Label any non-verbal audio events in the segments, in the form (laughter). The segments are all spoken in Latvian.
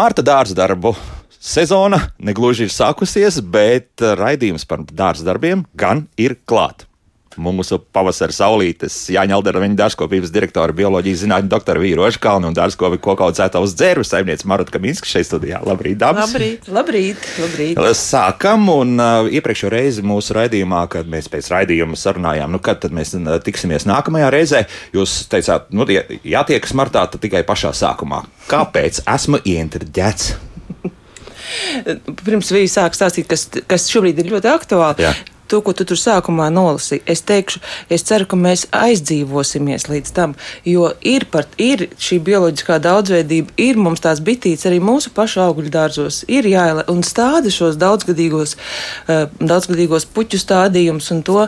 Marta dārza darbu sezona negluži ir sākusies, bet raidījums par dārza darbiem gan ir klāts. Mūsu pavasara saulītes Jāņa Aldera, viņa dārzkopības direktora, bioloģijas zinātņu doktora Vīra Ožkalna un dārzkopi koku audzētājs dzērbu saimniece Marutka Kaminska šeit studijā. Labrīt, dāmas! Labrīt, labrīt, labrīt. Sākam, un uh, iepriekšējā reize mūsu raidījumā, kad mēs pēc raidījuma sarunājām, nu, kad tad mēs uh, tiksimies nākamajā reizē, jūs teicāt, nu, jātiekas martā, tad tikai pašā sākumā. Kāpēc esmu ieinteresēts? Pirms viņi sāk stāstīt, kas, kas šobrīd ir ļoti aktuāli. Jā. To, ko tu tur sākumā nolasīji, es teikšu, es ceru, ka mēs aizdzīvosimies līdz tam, jo ir, par, ir šī bioloģiskā daudzveidība, ir mums tās bitītes arī mūsu pašu augļu dārzos, ir jāiela un stāda šos daudzgadīgos, uh, daudzgadīgos puķu stādījumus un to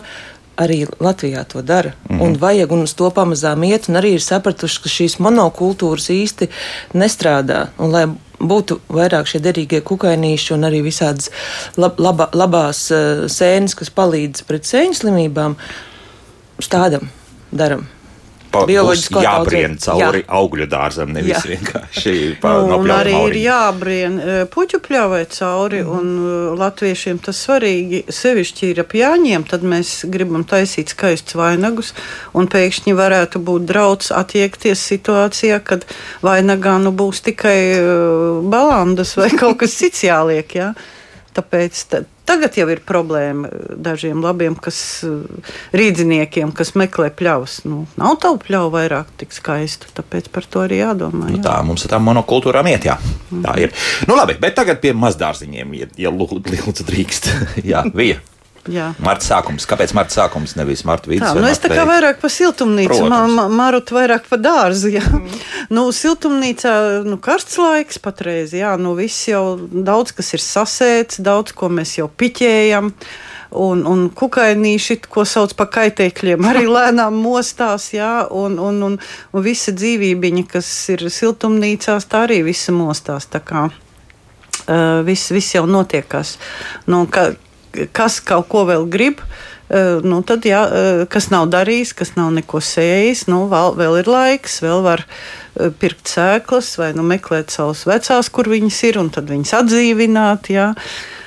arī Latvijā to dara. Mm -hmm. Un vajag, un uz to pamazām iet, un arī ir sapratuši, ka šīs monokultūras īsti nestrādā. Un, lai būtu vairāk šie derīgie kukainīši un arī visādas lab, laba, labās uh, sēnes, kas palīdz pret sēņu slimībām, stādam, daram. Bioloģisko jābrien cauri Jā. augļu dārzam, nevis Jā. vienkārši pa, no un arī ir pļauma jābrien eh, puķu pļāvai cauri, mm un eh, latviešiem tas svarīgi. Sevišķi ir ap jāņiem, tad mēs gribam taisīt skaistus vainagus, un pēkšņi varētu būt drauds attiekties situācijā, kad vainagā nu būs tikai uh, balandas vai (laughs) kaut kas cits jāliek. Ja? Tāpēc ta, tagad jau ir problēma eh, dažiem labiem kas, eh, rīdziniekiem, kas meklē pļavas. Nu, nav tavu pļauju vairāk tik skaistu, tāpēc par to arī jādomā. Nu, jā. tā mums ar tām monokultūrām iet, jā. Tā ir. Nu, labi, bet tagad pie mazdārziņiem, ja, ja lūdzu, (laughs) drīkst. (laughs) jā, vija. Marta sākums. Kāpēc Marta sākums, nevis Marta vidus? Tā, nu es tā kā vairāk par siltumnīcu, ma, ma, Marut vairāk par dārzu. Jā. Mm. (laughs) Nu, siltumnīcā nu, karsts laiks patreiz, jā, nu viss jau daudz kas ir sasēts, daudz ko mēs jau piķējam. Un, un kukainīši, ko sauc par kaitēkļiem, arī (laughs) lēnām mostās, jā, un, un, un, un visa dzīvībiņa, kas ir siltumnīcās, tā arī visa mostās. Tā kā uh, viss, viss jau notiekās. Nu, ka, kas kaut ko vēl grib, uh, nu, tad, jā, uh, kas nav darījis, kas nav neko sējis, nu, vēl, vēl ir laiks, vēl var uh, pirkt sēklas vai nu, meklēt savus vecās, kur viņas ir, un tad viņas atdzīvināt. Jā.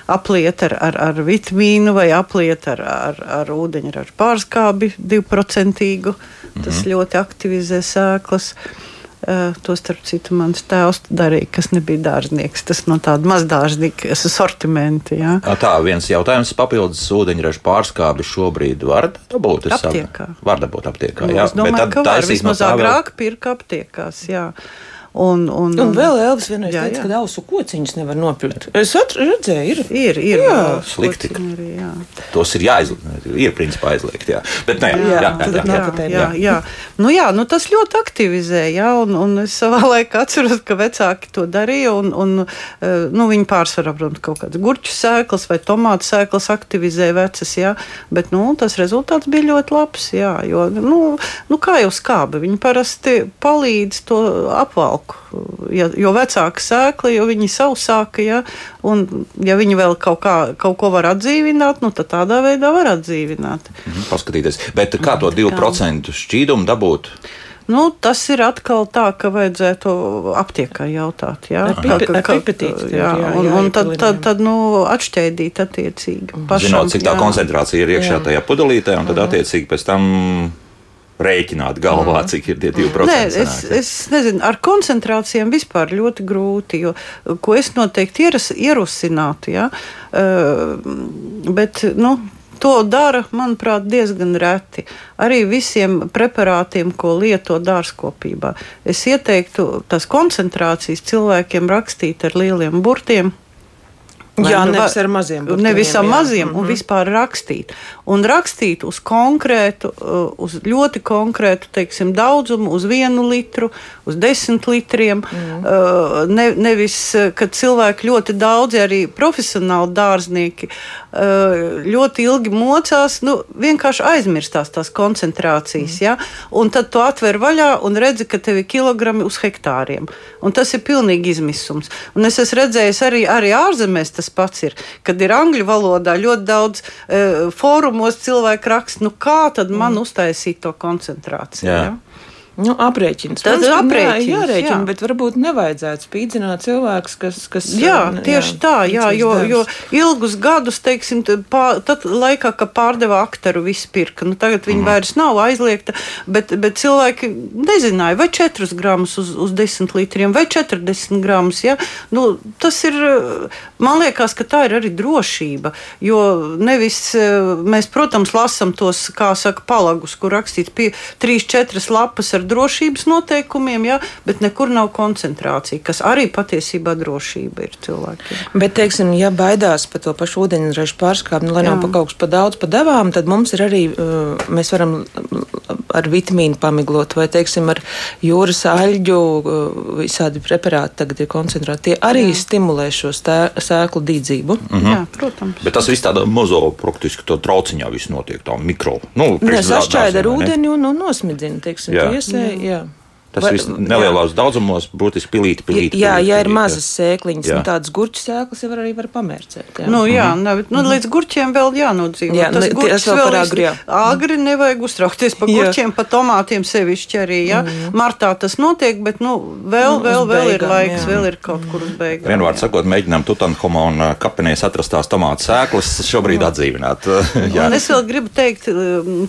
Apliet ar, ar, ar vitamīnu vai apliet ar, ar, ar ūdeņu, ar pārskābi divprocentīgu. Tas Mhm. ļoti aktivizē sēklas. Uh, to starp citu mans tēvs darīja, kas nebija dārznieks. Tas no tāda mazdārznieka sortimenta. Ā, Tā viens jautājums papildus ūdeņraža pārskābi šobrīd var dabūt. Aptiekā. Var dabūt aptiekā, Nu, jā. es domāju, Bet tad ka var vismaz tā vēl- agrāk pirka aptiekās. Jā. Un, un, Un vēl Elvis vienreiz Jā, teica, jā. ka ausu kociņus nevar nopirkt. Es redzēju, ir. Ir, ir Jā. Slikti. Arī, jā. Tos ir jāizliek. Ir principā aizliegt, jā. Bet nē, jā, Jā, jā, jā, jā, jā. Jā, jā. Nu, jā, nu tas ļoti aktivizē. Jā, un, un es savā (laughs) laikā atceros, ka vecāki to darīja. Un, un, eh, nu, viņi pārsvarā, protams, kaut kādas gurķu sēklas vai tomātu sēklas aktivizē vecas. Jā, bet nu, tas rezultāts bija ļoti labs. Jā, jo, nu, nu, kā jau skābi, viņi parasti palīdz to apvalku. Ja, jo vecāka sēkla, jo viņi sausāka, ja, un ja viņi vēl kaut, kā, kaut ko var atdzīvināt, nu, tad tādā veidā var atdzīvināt. Mhm, Paskatīties. Bet kā to 2% šķīdumu dabūt? Nu, tas ir atkal tā, ka vajadzētu aptiekā jautāt. Jā, Ar pipe- ar pipetīti tur, jā, un, un tad, tad, tad nu, atšķēdīt attiecīgi. Pašam, Zinot, cik tā jā. koncentrācija ir iekšā Jā. tajā pudelītē, un tad attiecīgi pēc tam rēķināt galvā, cik ir tie 2%. Nē, es, es nezinu, ar koncentrācijām vispār ļoti grūti. Jo, ko es noteikti ieras, ierosinātu, ja, uh, bet nu, to dara, manuprāt, diezgan reti. Arī visiem preparātiem, ko lieto dārzkopībā. Es ieteiktu tās koncentrācijas cilvēkiem rakstīt ar lieliem burtiem. Jā, nu, nevis ar maziem burtiņiem, Nevis ar jā. maziem, Mhm. un vispār rakstīt. Un rakstīt uz konkrētu, uh, uz ļoti konkrētu, teiksim, daudzumu, uz vienu litru, uz desmit litriem. Uh, Ne, nevis, uh, kad cilvēki ļoti daudzi, arī profesionāli dārznieki, ļoti ilgi mocās, nu, vienkārši aizmirstās tās koncentrācijas. Ja? Un tad tu atver vaļā un redzi, ka tev ir kilogrami uz hektāriem. Un tas ir pilnīgi izmisums. Un es esmu redzējis arī, arī ārzemēs tas pats ir, kad ir angļu valodā ļoti daudz e, fórumos cilvēku raksta, nu kā tad man uztaisīt to koncentrāciju. Jā. Ja? Nu, aprēķins. Tas ir aprēķins, Jā, jārēķina, jā. bet varbūt nevajadzētu spīdzināt cilvēkus, kas. kas Jā, uh, tieši jā, tā, jā, jo, darbs. jo ilgus gadus, teiksim, t- pā, tad laikā, kad pārdeva aktaru, viss pirka. Nu, tagad viņi vairs nav aizliegta, bet, bet cilvēki nezināja, vai 4 gramus uz, uz 10 litriem, vai 40 gramus. Ja? Nu, tas ir, man liekas, ka tā ir arī drošība, jo nevis eh, mēs, protams, lasam tos, kā saka, palagus, kur rakstīts pie 3-4 lapas ar drošības noteikumiem, ja? bet nekur nav koncentrācija, kas arī patiesībā drošība ir cilvēkiem. Bet, teiksim, ja baidās par to pašu ūdeņraža pārskāpumu, nu, lai nav Jā. pa kaut kas pa daudz pa devām, tad mums ir arī, uh, mēs varam uh, ar vitamīnu pamiglot, vai, teiksim, ar jūras aļģu, uh, visādi preparāti tagad ir koncentrēti. Tie arī Jā. stimulē šo sēklu dīdzību. Mhm. Jā, protams. Bet tas viss tādā mazo, praktiski tā trauciņā viss notiek, tā mikro. Nu, Nē, sašķaida ar ūdeni un, un nosmidzina, teiksim, Jā. Tiesē. Jā. Tas viss nelielos daudzumos, būtiski pilīti, pilīti. Jā, pilīti, ja ir mazas sēkliņas, Jā. nu, tādas gurķu sēklas jau var arī var pamērcēt. Jā. Nu, jā, mm -hmm. nu, līdz gurķiem vēl jānodzīvo. Jā, tas ne- gurķis tas vēl ir- agri, jā. Agri nevajag uztraukties par Jā. gurķiem, par tomātiem sevišķi arī. Ja? Mm -hmm. Martā tas notiek, bet nu, vēl, Nu, vēl, uz vēl ir beigām, laiks, jā. vēl ir kaut kur uz beigām. Vienvārds jā. sakot, mēģinām Tutanhamona kapenēs atrastās tomātu sēklas šobrīd atdzīvināt. (laughs) Jā. Un es vēl gribu teikt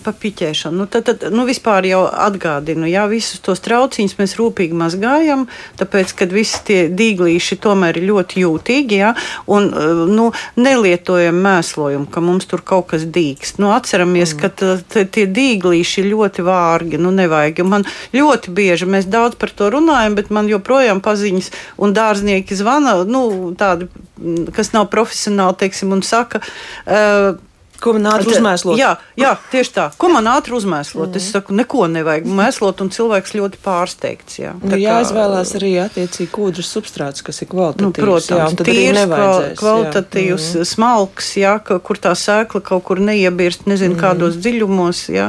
par piķēšanu. Nu, tad, tad, nu, vispār jau atgādinu, jā, visus tos trauciņus mēs rūpīgi mazgājam, tāpēc, ka visi tie dīglīši tomēr ir ļoti jūtīgi, jā, un uh, nu, nelietojam mēslojumu, ka mums tur kaut kas dīkst. Nu, atceramies, mm. ka t- t- tie dīglīši ir ļoti vārgi, nu, nevajag. Un Man ļoti bieži, mēs daudz par to runājam, bet man joprojām paziņas un dārznieki zvana, nu, tādi, mm, kas nav profesionāli, teiksim, un saka, uh, Ko man ātri uzmēslot? Jā, jā, tieši tā. Ko man ātri uzmēslot? Mm. Es saku, neko nevajag mēslot, un cilvēks ļoti pārsteigts. Jā, Nu, jāizvēlās arī attiecīgi kūdras substrāts, kas ir kvalitatīvs. Nu, protams, jā, tīrs, kvalitatīvs, mm. smalks, jā, kur tā sēkla kaut kur neiebirst, nezinu, mm. kādos dziļumos. Jā,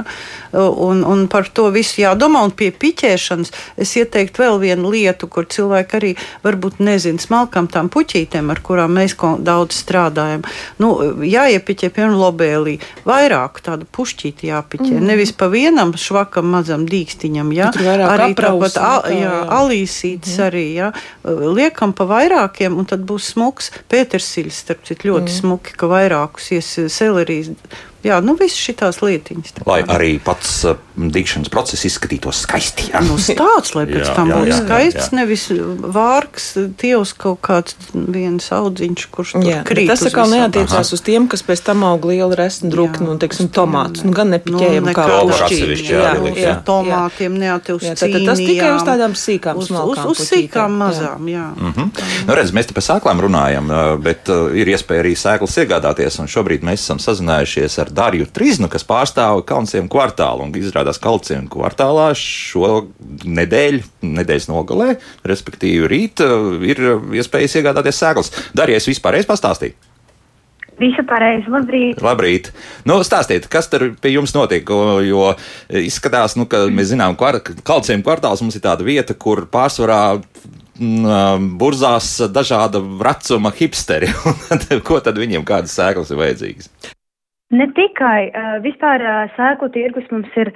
un, un par to visu jādomā. Un pie piķēšanas es ieteiktu vēl vienu lietu, kur cilvēki arī varbūt nezina smalkām tām puķītēm, ar kurām mēs daudz strādājam. Nu, jāiepiķē, piemēram, lobēlī, vairāk tādu pušķīti jāpiķē. Mm. Nevis pa vienam švakam mazam dīkstiņam, vairāk arī tāpat, a, nekā, jā, alīsītes mm. arī, jā, liekam pa vairākiem, un tad būs smuks. Pētersīļs, starp citu, ļoti mm. smuki, ka vairākus ies selerijas. Jā, nu viss šitās lietiņas. Lai arī pats uh, dikšanas process izskatītos skaisti. Jā. Nu, tāds, lai pēc Jā, tam jā, būtu jā, skaists, jā. nevis vārks, tievs kaut kāds viens audziņš, kurš Jā, krīt. tas atkal neatiecās uz tiem, kas pēc tam aug lielu resnu druknu, Jā, un, teiksim, tomātus. ne. Nu, gan nepiķējam Nu, kā atsevišķi Jā, jā, tomātiem, Jā, tad- tad tas tikai uz tādām sīkām, uz, uz, uz sīkām jā. mazām, jā. Mhm. Nu, redz, mēs te par sēklām runājam, uh, bet uh, ir iespēja arī sēklas iegādāties. un Šobrīd mēs esam sazinājušies ar Dariju Triznu, kas pārstāv Kalnciem kvartālu. un Izrādās, ka Kalnciem kvartālā šo nedēļu, nedēļas nogalē, respektīvi rīt, uh, ir iespējas iegādāties sēklas. Darījies vispārējais pastāstīt. Visu pareizi, labrīt. Labrīt. Nu, stāstiet, kas tur pie jums notiek? Jo, izskatās, nu, ka mēs zinām, ka Kalnciem kvartāls mums ir tāda vieta, kur pārsvarā mm, burzās dažāda vecuma hipsteri. (laughs) Ko tad viņiem kādas sēklas ir vajadzīgas? Ne tikai uh, vispār uh, sēklu tirgus mums ir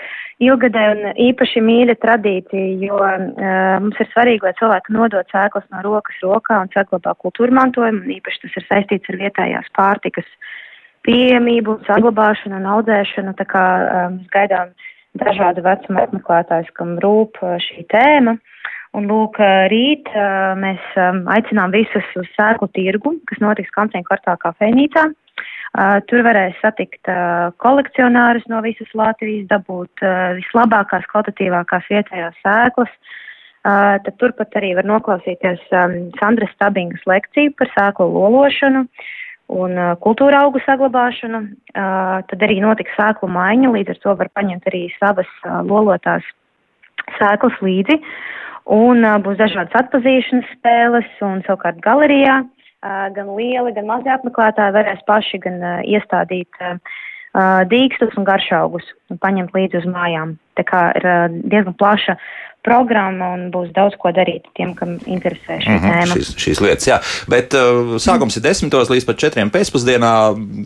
ilgadēja un īpaši mīļa tradīcija, jo uh, mums ir svarīgi, lai cilvēki nodot sēklas no rokas rokā un saglabā kultūra mantojumu, un īpaši tas ir saistīts ar vietējās pārtikas pieejamību, saglabāšanu un audzēšanu, tā kā um, gaidām dažādu vecumu apmeklētājus, kam rūp šī tēma. Un lūk, rīt mēs aicinām visus uz sēklu tirgu, kas notiks Kancēna kvartālā kafejnīcā. Uh, tur varēs satikt uh, kolekcionārus no visas Latvijas, dabūt uh, vislabākās, kvalitatīvākās vietējās sēklas, tad turpat arī var noklausīties um, Sandras Stabingas lekciju par sēklu lološanu un kultūra augu saglabāšanu. Tad arī notiks sēklu maiņa, līdz ar to var paņemt arī savas lolotās sēklas līdzi. Un būs dažādas atpazīšanas spēles, un savukārt galerijā uh, gan lieli, gan mazi apmeklētāji varēs paši gan iestādīt dīkstus un garšaugus un paņemt līdzi uz mājām. Tā kā ir diezgan plaša programma un būs daudz ko darīt tiem, kam interesē šī mm -hmm, tēma. Šīs, šīs lietas, jā. Bet uh, sākums ir desmitos līdz pat četriem pēcpusdienā.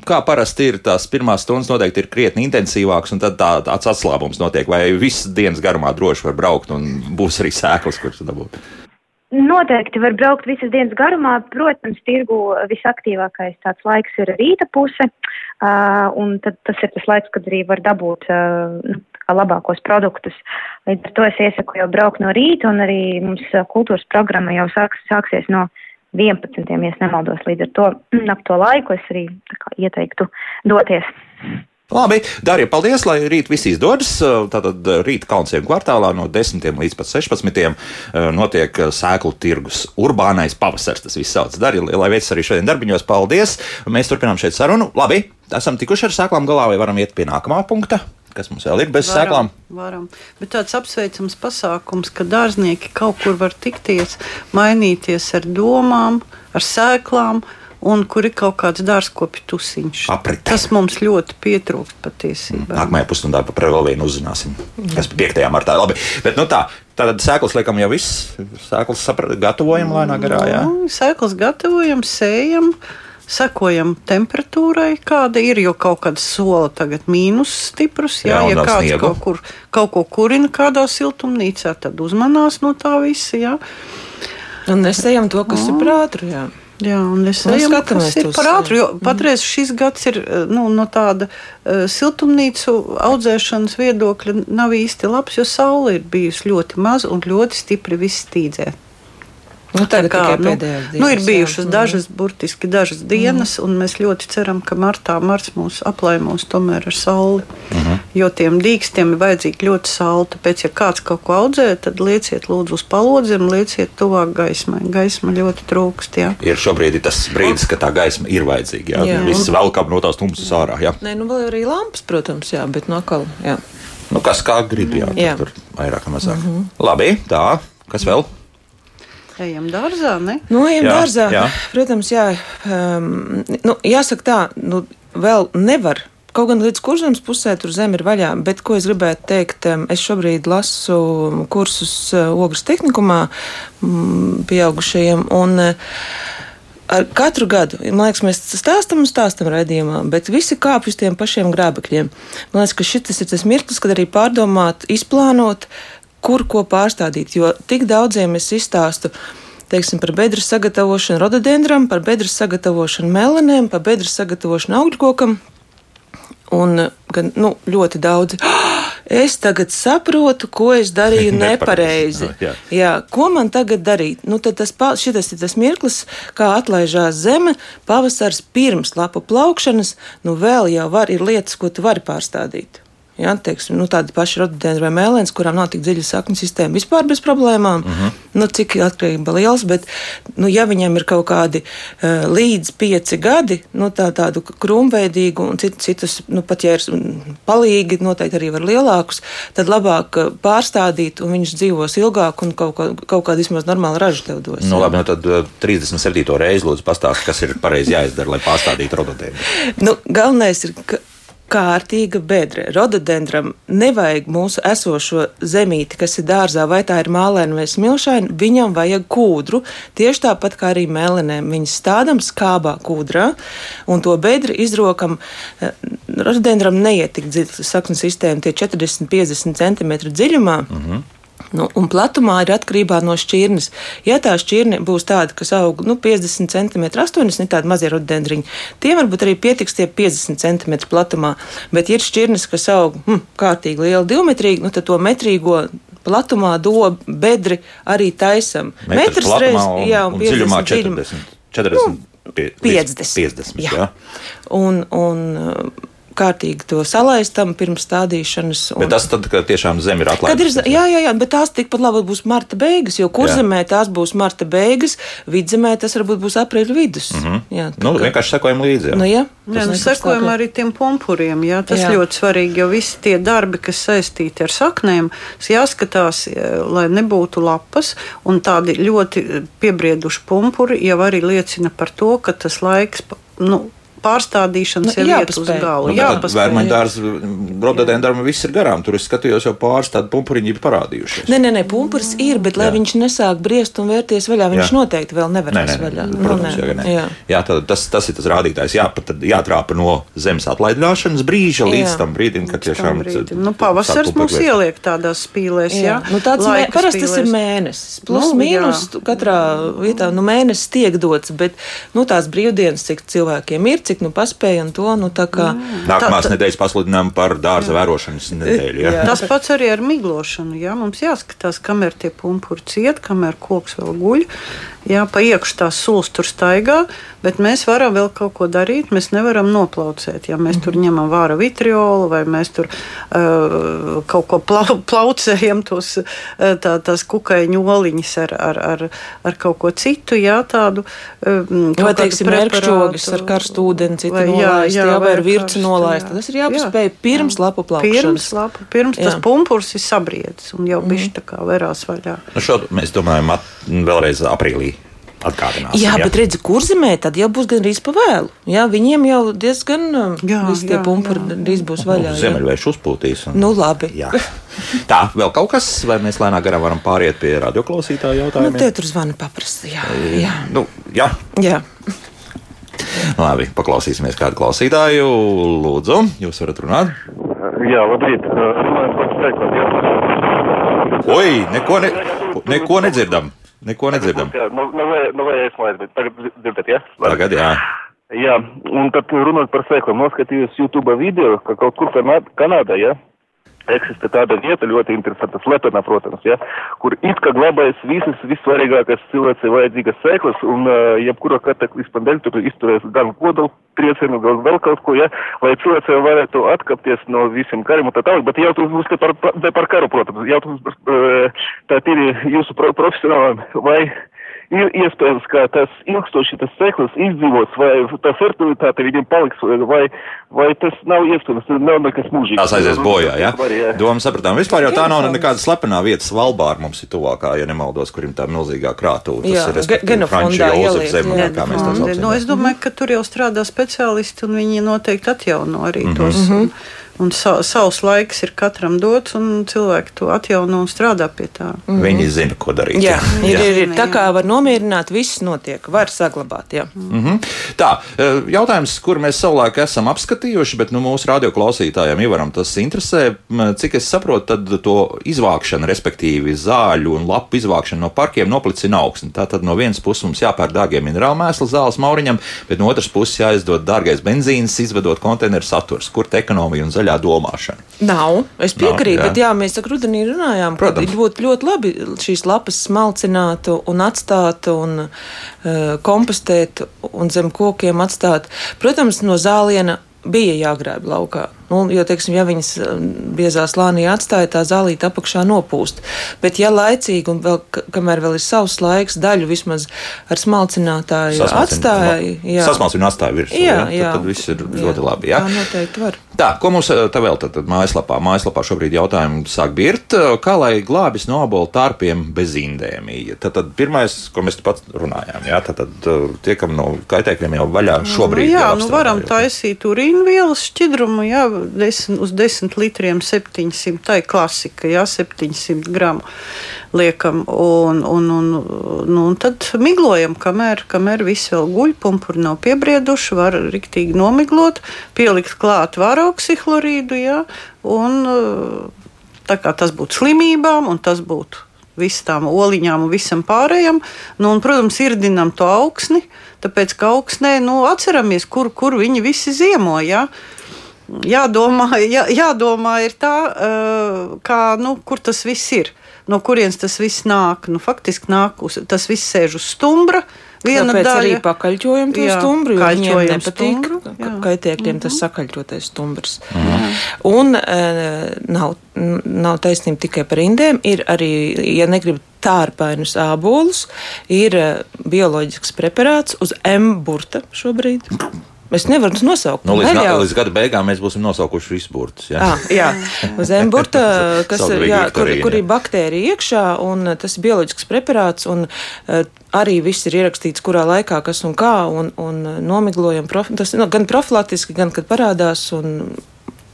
Kā parasti ir, tās pirmās stundas noteikti ir krietni intensīvākas, un tad tā, tāds atslābums notiek. Vai visas dienas garumā droši var braukt un būs arī sēklas, kuras dabūt? Noteikti var braukt visas dienas garumā. Protams, tirgu visaktīvākais tāds laiks ir rīta puse, un tas ir tas laiks, kad arī var dabūt nu, labākos produktus. Līdz ar to es iesaku jau braukt no rīta, un arī mums kultūras programma jau sāks, sāksies no 11. ja nemaldos. Līdz ar to ap to laiku es arī ieteiktu doties. Labi, Darīja, paldies, lai rīt viss izdodas. Tātad rīta Kalnsiem kvartālā no 10 līdz 16 eh, notiek sēklu tirgus urbānais pavasars. Tas viss sauc Darīja, lai veids arī šodien darbiņos. Paldies! Mēs turpinām šeit sarunu. Labi, esam tikuši ar sēklām galā vai varam iet pie nākamā punkta? Kas mums vēl ir bez varam, sēklām? Varam. Bet tāds apsveicams pasākums, ka dārznieki kaut kur var tikties, mainīties ar domām, ar sēklām un kur ir kaut kāds dārzkopju tusiņš. Aprite. Tas mums ļoti pietrūkst patiesībā. Nākamajā pusstundā par vienu uzzināsim. Kas 5. martā. Labi. Bet, nu tā, Tātad sēklas liekam jau viss. Sēklas gatavojam lēnā garā. Jā. Nu, sēklas gatavojam, sējam. Sekojam temperatūrai, kāda ir, jo kaut kāda sola tagad mīnus stiprus. Jā, jā ja kāds sniegu. kaut, kur, kaut ko kurina kādā siltumnīcā, tad uzmanās no tā visa. Jā. Un nesējam to, kas oh. ir prātru. Jā. Jā, un es domāju, ka tas ir par ātru. Jo patreiz šis gads ir nu, no tāda uh, siltumnīcu audzēšanas viedokļa nav īsti labs, jo saule ir bijusi ļoti maza un ļoti stipri viss stīdzē. Nu, tā kā nu, dienas, nu, ir bijušas jā. dažas, burtiski dažas dienas, mm. un mēs ļoti ceram, ka martā marts mūs aplaimos tomēr ar sauli. Mm -hmm. Jo tiem dīkstiem ir vajadzīga ļoti saule. Tāpēc, ja kāds kaut ko audzē, tad lieciet lūdzu uz palodzēm, lieciet tuvāk gaismai. Gaisma ļoti trūkst. Jā. Ir šobrīd ir tas brīdis, kad tā gaisma ir vajadzīga. Jā, jā. viss velkam no tās tumsas ārā. Jā. Nē, nu vēl arī lampas, protams, jā, bet no kal. Jā. Nu, kas kā grib, jā, jā. tur vairāk vai mazāk. Mm -hmm. Labi, tā, kas vēl? Ejam dārzā, ne? Nu, ejam jā, dārzā. Jā. Protams, jā. Um, nu, jāsaka tā, nu, vēl nevar. Kaut gan līdz kurzemes pusē tur zeme ir vaļā, bet ko es gribētu teikt, es šobrīd lasu kursus uh, ogles tehnikumā mm, pieaugušajiem. Un, uh, ar katru gadu, man liekas, mēs stāstam un stāstam raidījumā, bet visi kāpj uz tiem pašiem grābekļiem. Man liekas, ka šis ir tas mirklis, kad arī pārdomāt, izplānot, kur ko pārstādīt. Jo tik daudziem es izstāstu teiksim, par bedres sagatavošanu rododendram, par bedres sagatavošanu melanēm, par bedres sagatavošanu augļkokam. Un gan nu, ļoti daudz. Es tagad saprotu, ko es darīju (laughs) nepareizi. jā. jā, ko man tagad darīt? Nu, tas, šitas ir tas mirklis, kā atlaižās zeme, pavasars pirms lapu plaukšanas. Nu, vēl jau var, ir lietas, ko tu vari pārstādīt. Ja, teiksim, nu, tādi paši rododendri vai mēlēns, kurām nav tik dziļa sakņu sistēma, vispār bez problēmām. Uh mhm. -huh. nu, cik atkarība liels, bet, nu, ja viņam ir kaut kādi uh, līdz pieci gadi, nu, tā, tādu krūmveidīgu un cit, citus, nu, pat ja ir palīgi, noteikti arī var lielākus, tad labāk uh, pārstādīt, un viņš dzīvos ilgāk un kaut, kā, kaut kādu vismaz normālu ražu tev dos. Nu, labi, nu, tad uh, 37. reizi lūdzu pastāst, kas ir pareizi jāizdara, lai pārstādītu rododendru. nu, galvenais ir, ka kārtīga bedre. Rododendram nevajag mūsu esošo zemīti, kas ir dārzā, vai tā ir mālēna vai smilšaina, viņam vajag kūdru. Tieši tāpat kā arī melenēm. Viņas stādām skābā kūdrā, un to bedri izrokam. Eh, rododendram neiet tik dziļi saknes sistēma, tie 40-50 cm dziļumā. Mm -hmm. Nu, un platumā ir atkarībā no šķirnes. Ja tā šķirne būs tāda, kas aug nu, 50 cm, 80 tādi mazie rododendriņi, tiem varbūt arī pietiks tie 50 cm platumā. Bet ir šķirnes, kas aug hm, kārtīgi liela, divmetrīgi, nu, tad to metrīgo platumā dobu bedri arī taisam. Metrs reizes, jā, un, un 50 dziļumā 40. 40 nu, 50. 50 jā. Jā. Un, un kārtīgi to salaistam pirms stādīšanas. Un... Bet tas tad, kad tiešām zeme ir Kad ir, atlaista. jā, jā, jā, bet tās tikpat labi būs marta beigas, jo kurzemē tās būs marta beigas, vidzemē tas varbūt būs aprīļa vidus. Mm -hmm. jā, tā Nu, kā- vienkārši sekojam līdzi. jā. nu, jā, Jā, nu, sekojam arī tiem pumpuriem. Jā, tas Jā. jā. ļoti svarīgi, jo visi tie darbi, kas saistīti ar saknēm, jāskatās, eh, lai nebūtu lapas. Un tādi ļoti eh, piebrieduši pumpuri jau arī liecina par to, ka tas laiks nu, pārstādīšanas Nu, jau iet uz jāpaspēj. galu. Nu, Vērmaņu dārza, rododendram viss ir garām. Tur es skatījos, jau pāris tādi pumpuriņi ir parādījušies. Nē, nē, nē, pumpuris ir, bet lai Jā. viņš nesāk briest un vērties vaļā, viņš Jā. noteikti vēl nevar Nē, nē, būt vaļā. nē, Nu, protams, jā, nē. jā. Jā, tad, tas, tas ir tas rādītājs. Jā, pat tad jātrāpa no zemes atlaidināšanas brīža līdz Jā. tam brīdim, kad tiešām Brīdim. Nu, pavasars mums ieliek tādās spīlēs. Jā, Jā. Nu, tāds mē, parasti tas ir mēnesis. Plus, Nu, nu, jā. mīnus katrā vietā. Nu, mēnesis tiek dots, bet nu, tās brīvdienas, cik cilvēkiem ir, cik nu paspēja un to. Nu, tā kā, Nākamās Tā- nedēļas pasludinām par dārza vērošanas nedēļu. Jā. Jā. Tas pats arī ar miglošanu. Jā, mums jāskatās, kamēr tie pumpuri ciet, kamēr koks vēl guļ. Jā, pa iekšā tās sulas tur staigā, bet mēs varam vēl kaut ko darīt. Mēs nevaram noplaucēt. Ja mēs tur ņemam vāra vitriolu vai mēs tur uh, kaut ko plau, (laughs) plaucējam, tos, uh, tā, tās kukaiņu oliņas ar, ar, ar, ar kaut ko citu. Jā, tādu, um, Vai, teiksim, mērķšķogas ar karstu ūdeni, citu Vai- jā, nolaist, jā, jā, vai vai ar virci nolaist. jā. Tas ir jāpaspēj Jā, pirms jā. lapu plaukšanas. Pirms, lapu, pirms tas Jā. pumpurs ir sabriedzis un jau bišķi tā kā verās vaļā. Nu, šo mēs domājam at, vēlreiz aprīlī. Atgādināsim, Jā, bet redzi, kur zemē tad jau būs gandrīz pa vēlu. Jā, viņiem jau diezgan um, Jā, visi tie jā, pumpuri jā. drīz būs vaļā. jā. Zemeļvējš uzpūtīs. Un... Nu, labi. Jā. Tā, vēl kaut kas, vai mēs lēnām garām varam pāriet pie radioklausītāja Nu, jautājumiem? tev tur zvana paprasti. Jā, jā. Nu, jā. jā. Labi, paklausīsimies kādu klausītāju. Lūdzu, jūs varat runāt. Jā, labrīt. Runājot par jā. Oi, neko, ne, neko nedzirdam. Neko nedzirdam. Jā, nu, nu, vai, nu, vai es laidu, bet tagad dzirdat, jā? Tagad, jā. Jā, un tad runāt par sēklām. Noskatījos YouTube video, ka kaut kur Kanā- Kanādā, jā, eksistē tāda vieta, ļoti interesanta, slepena, protams, jā, kur it kā glabājas visas vissvarīgākās cilvēcei vajadzīgas sēklas, un uh, jebkura kataklizma dēļ tur izturēs gan kodolu triecienu, gan vēl kaut ko, jā, lai cilvēcei varētu atkāpties no visiem kariem un tā tālāk, bet jautājums būs ne par, ne par karu, protams, jautājums būs uh, tā tīri jūsu pro profesionālam, vai ir iespējams, ka tas ilgstoši tas seklis izdzīvos, vai tā fertilitāte viņam paliks, vai, vai tas nav iespējams, tas nav nekas mūžīgs. Tās aizies bojā, jā. Var, jā. Doma sapratām. Vispār jau tā nav nekāda slepenā vieta. Svalbāra mums ir tuvākā, ja nemaldos, kur ir tā milzīgā krātuve. Jā, Tas ir genofondā jā. kā mēs tā Fandi. saucam. Nu, es domāju, ka tur jau strādā speciālisti, un viņi noteikti atjauno arī tos. Un, un sa, savs laiks ir katram dots, un cilvēki to atjauno un strādā pie tā. Viņi zina, ko darīt. Jā, ir, ir, ir. Jā. Tā kā var nomierināt, viss notiek. Var saglabāt. Jā. Mhm. Tā, eh, jautājums, kur mēs savulaik esam apskatījuši, bet nu, mūsu radioklausītājiem Ivaram tas interesē. Cik es saprotu, tad to izvākšana, respektīvi zāļu un lapu izvākšana no parkiem noplicina augstu. Tātad no vienas puses mums jāpērk dārgie minerāli mēsli zāles mauriņam, bet no otras puses jāizdod dārgais benzīns, izvedot konteineru saturs, kur te ekonomija un zaļā domāšana. Nav, es piekrītu, bet jā, mēs ar rudenī runājām, ka ir ļoti, ļoti labi šīs lapas smalcinātu un atstātu un uh, kompostētu un zem kokiem atstāt. Protams, no zāliena bija jāgrāb laukā. Nu, jo, teiksim, ja viņas um, biezā slānī atstāja, tā zālīte apakšā nopūst. Bet, ja laicīgi un vēl, ka- kamēr vēl ir savs laiks, daļu vismaz ar smalcinātāju atstāja, jā, Sasmalcina atstāja virsū. jā, jā, jā, tad, tad viss ir ļoti labi. Jā. Tā noteikti var. Tā, ko mums eh, te vēl tad, tad mājaslapā? Mājaslapā šobrīd jautājumi sāk birt, eh, kā lai glābjas no abolu tārpiem bez indēmija. Tad, tad pirmais, ko mēs pat runājām, jā, tad, tad eh, tiekam no kaitēkļiem jau vaļā šobrīd. nu, jā, nu varam taisīt urīnvielas šķidrumu, jā, desmit, uz 10 litriem 700, tā ir klasika, jā, 700 gramu liekam, un, un, un, nu, un tad miglojam, kamēr, kamēr viss vēl guļ, pumpuri nav piebrieduši, var riktīgi nomiglot, pielikt klāt varoksihlorīdu, jā, un tā kā tas būtu slimībām, un tas būtu visām oliņām un visam pārējam. Nu, un, protams, irdinam to augsni, tāpēc ka augsnē nu, atceramies, kur, kur viņi visi ziemoja. Ja? Jādomā, jā, jādomā ir tā, kā, nu, kur tas viss ir. No kurienes tas viss nāk? Nu, faktiski nāk uz, tas viss sēž uz stumbra. Viena Tāpēc daļa arī pakaļķojam to Jā, stumbru, jo viņiem nepatīk stumbru, ka- jā. Mhm. kaitēkļiem tas sakaļķotais stumbrs. Un e, nav, nav taisnība tikai par indēm, ir arī, ja negrib tārpainus ābolus, ir bioloģisks preparāts uz M burta šobrīd. Es nevaru nosaukt. Nu, līdz, ga, neļauj. līdz gada beigām mēs būsim nosaukuši visus burtus. Ja? Ah, jā, uz emburta, (laughs) kas jā, kur, kur ir baktērija iekšā, un eh, tas ir bioloģisks preparāts, un uh, arī viss ir ierakstīts, kurā laikā, kas un kā, un, un eh, nomiglojam, prof, tas nu, gan profilaktiski, gan kad parādās, un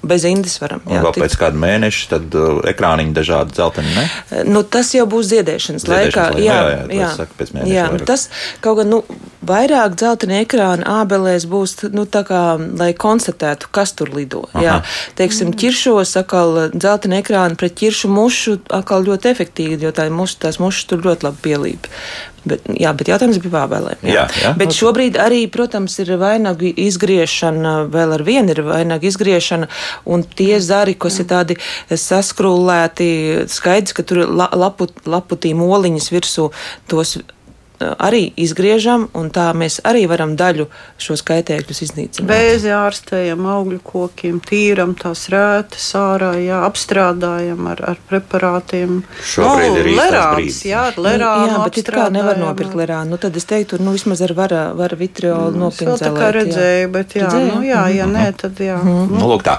bez indes varam. Un vēl pēc kāda mēneša tad uh, ekrāniņi dažādi dzelteni. Ne? Eh, Nu, tas jau būs ziedēšanas, Ziedēšanas laikā. laikā, Jā, jā, jā, jā, es saku, pēc mēneša jā vairāk. tas kaut gan nu, vairāk dzeltena ekrāna ābelēs būs, nu, tā kā, lai konstatētu, kas tur lido. Jā, teiksim, ķiršos, atkal dzeltena ekrāna pret ķiršu mušu, atkal ļoti efektīvi, jo tā muša, tās mušas tur ļoti labi pielīp. Bet, jā, bet jautājums bija par ābelēm. Jā, jā. Bet šobrīd arī, protams, ir vainagu izgriešana, vēl ar vienu ir vainagu izgriešana, un tie zari, kas ir tādi saskrūlēti, skaidrs, ka tur lapu, laputīm oliņas virsū, tos arī izgriežam, un tā mēs arī varam daļu šos kaitēkļus iznīcināt. Vēzi ārstējam, augļu kokiem, tīram tās rētas ārā, jā, apstrādājam ar, ar preparātiem. Šobrīd ir īstais lerāns, brīdis. jā, ar lerānu jā, bet it kā nevar nopirkt lerānu. Nu, tad es teiktu, nu, vismaz ar vara, vara vitriolu Es vēl tā kā jā. redzēju, bet jā, Redzēji? nu, jā, ja nē, tad jā. Nu, lūk, tā.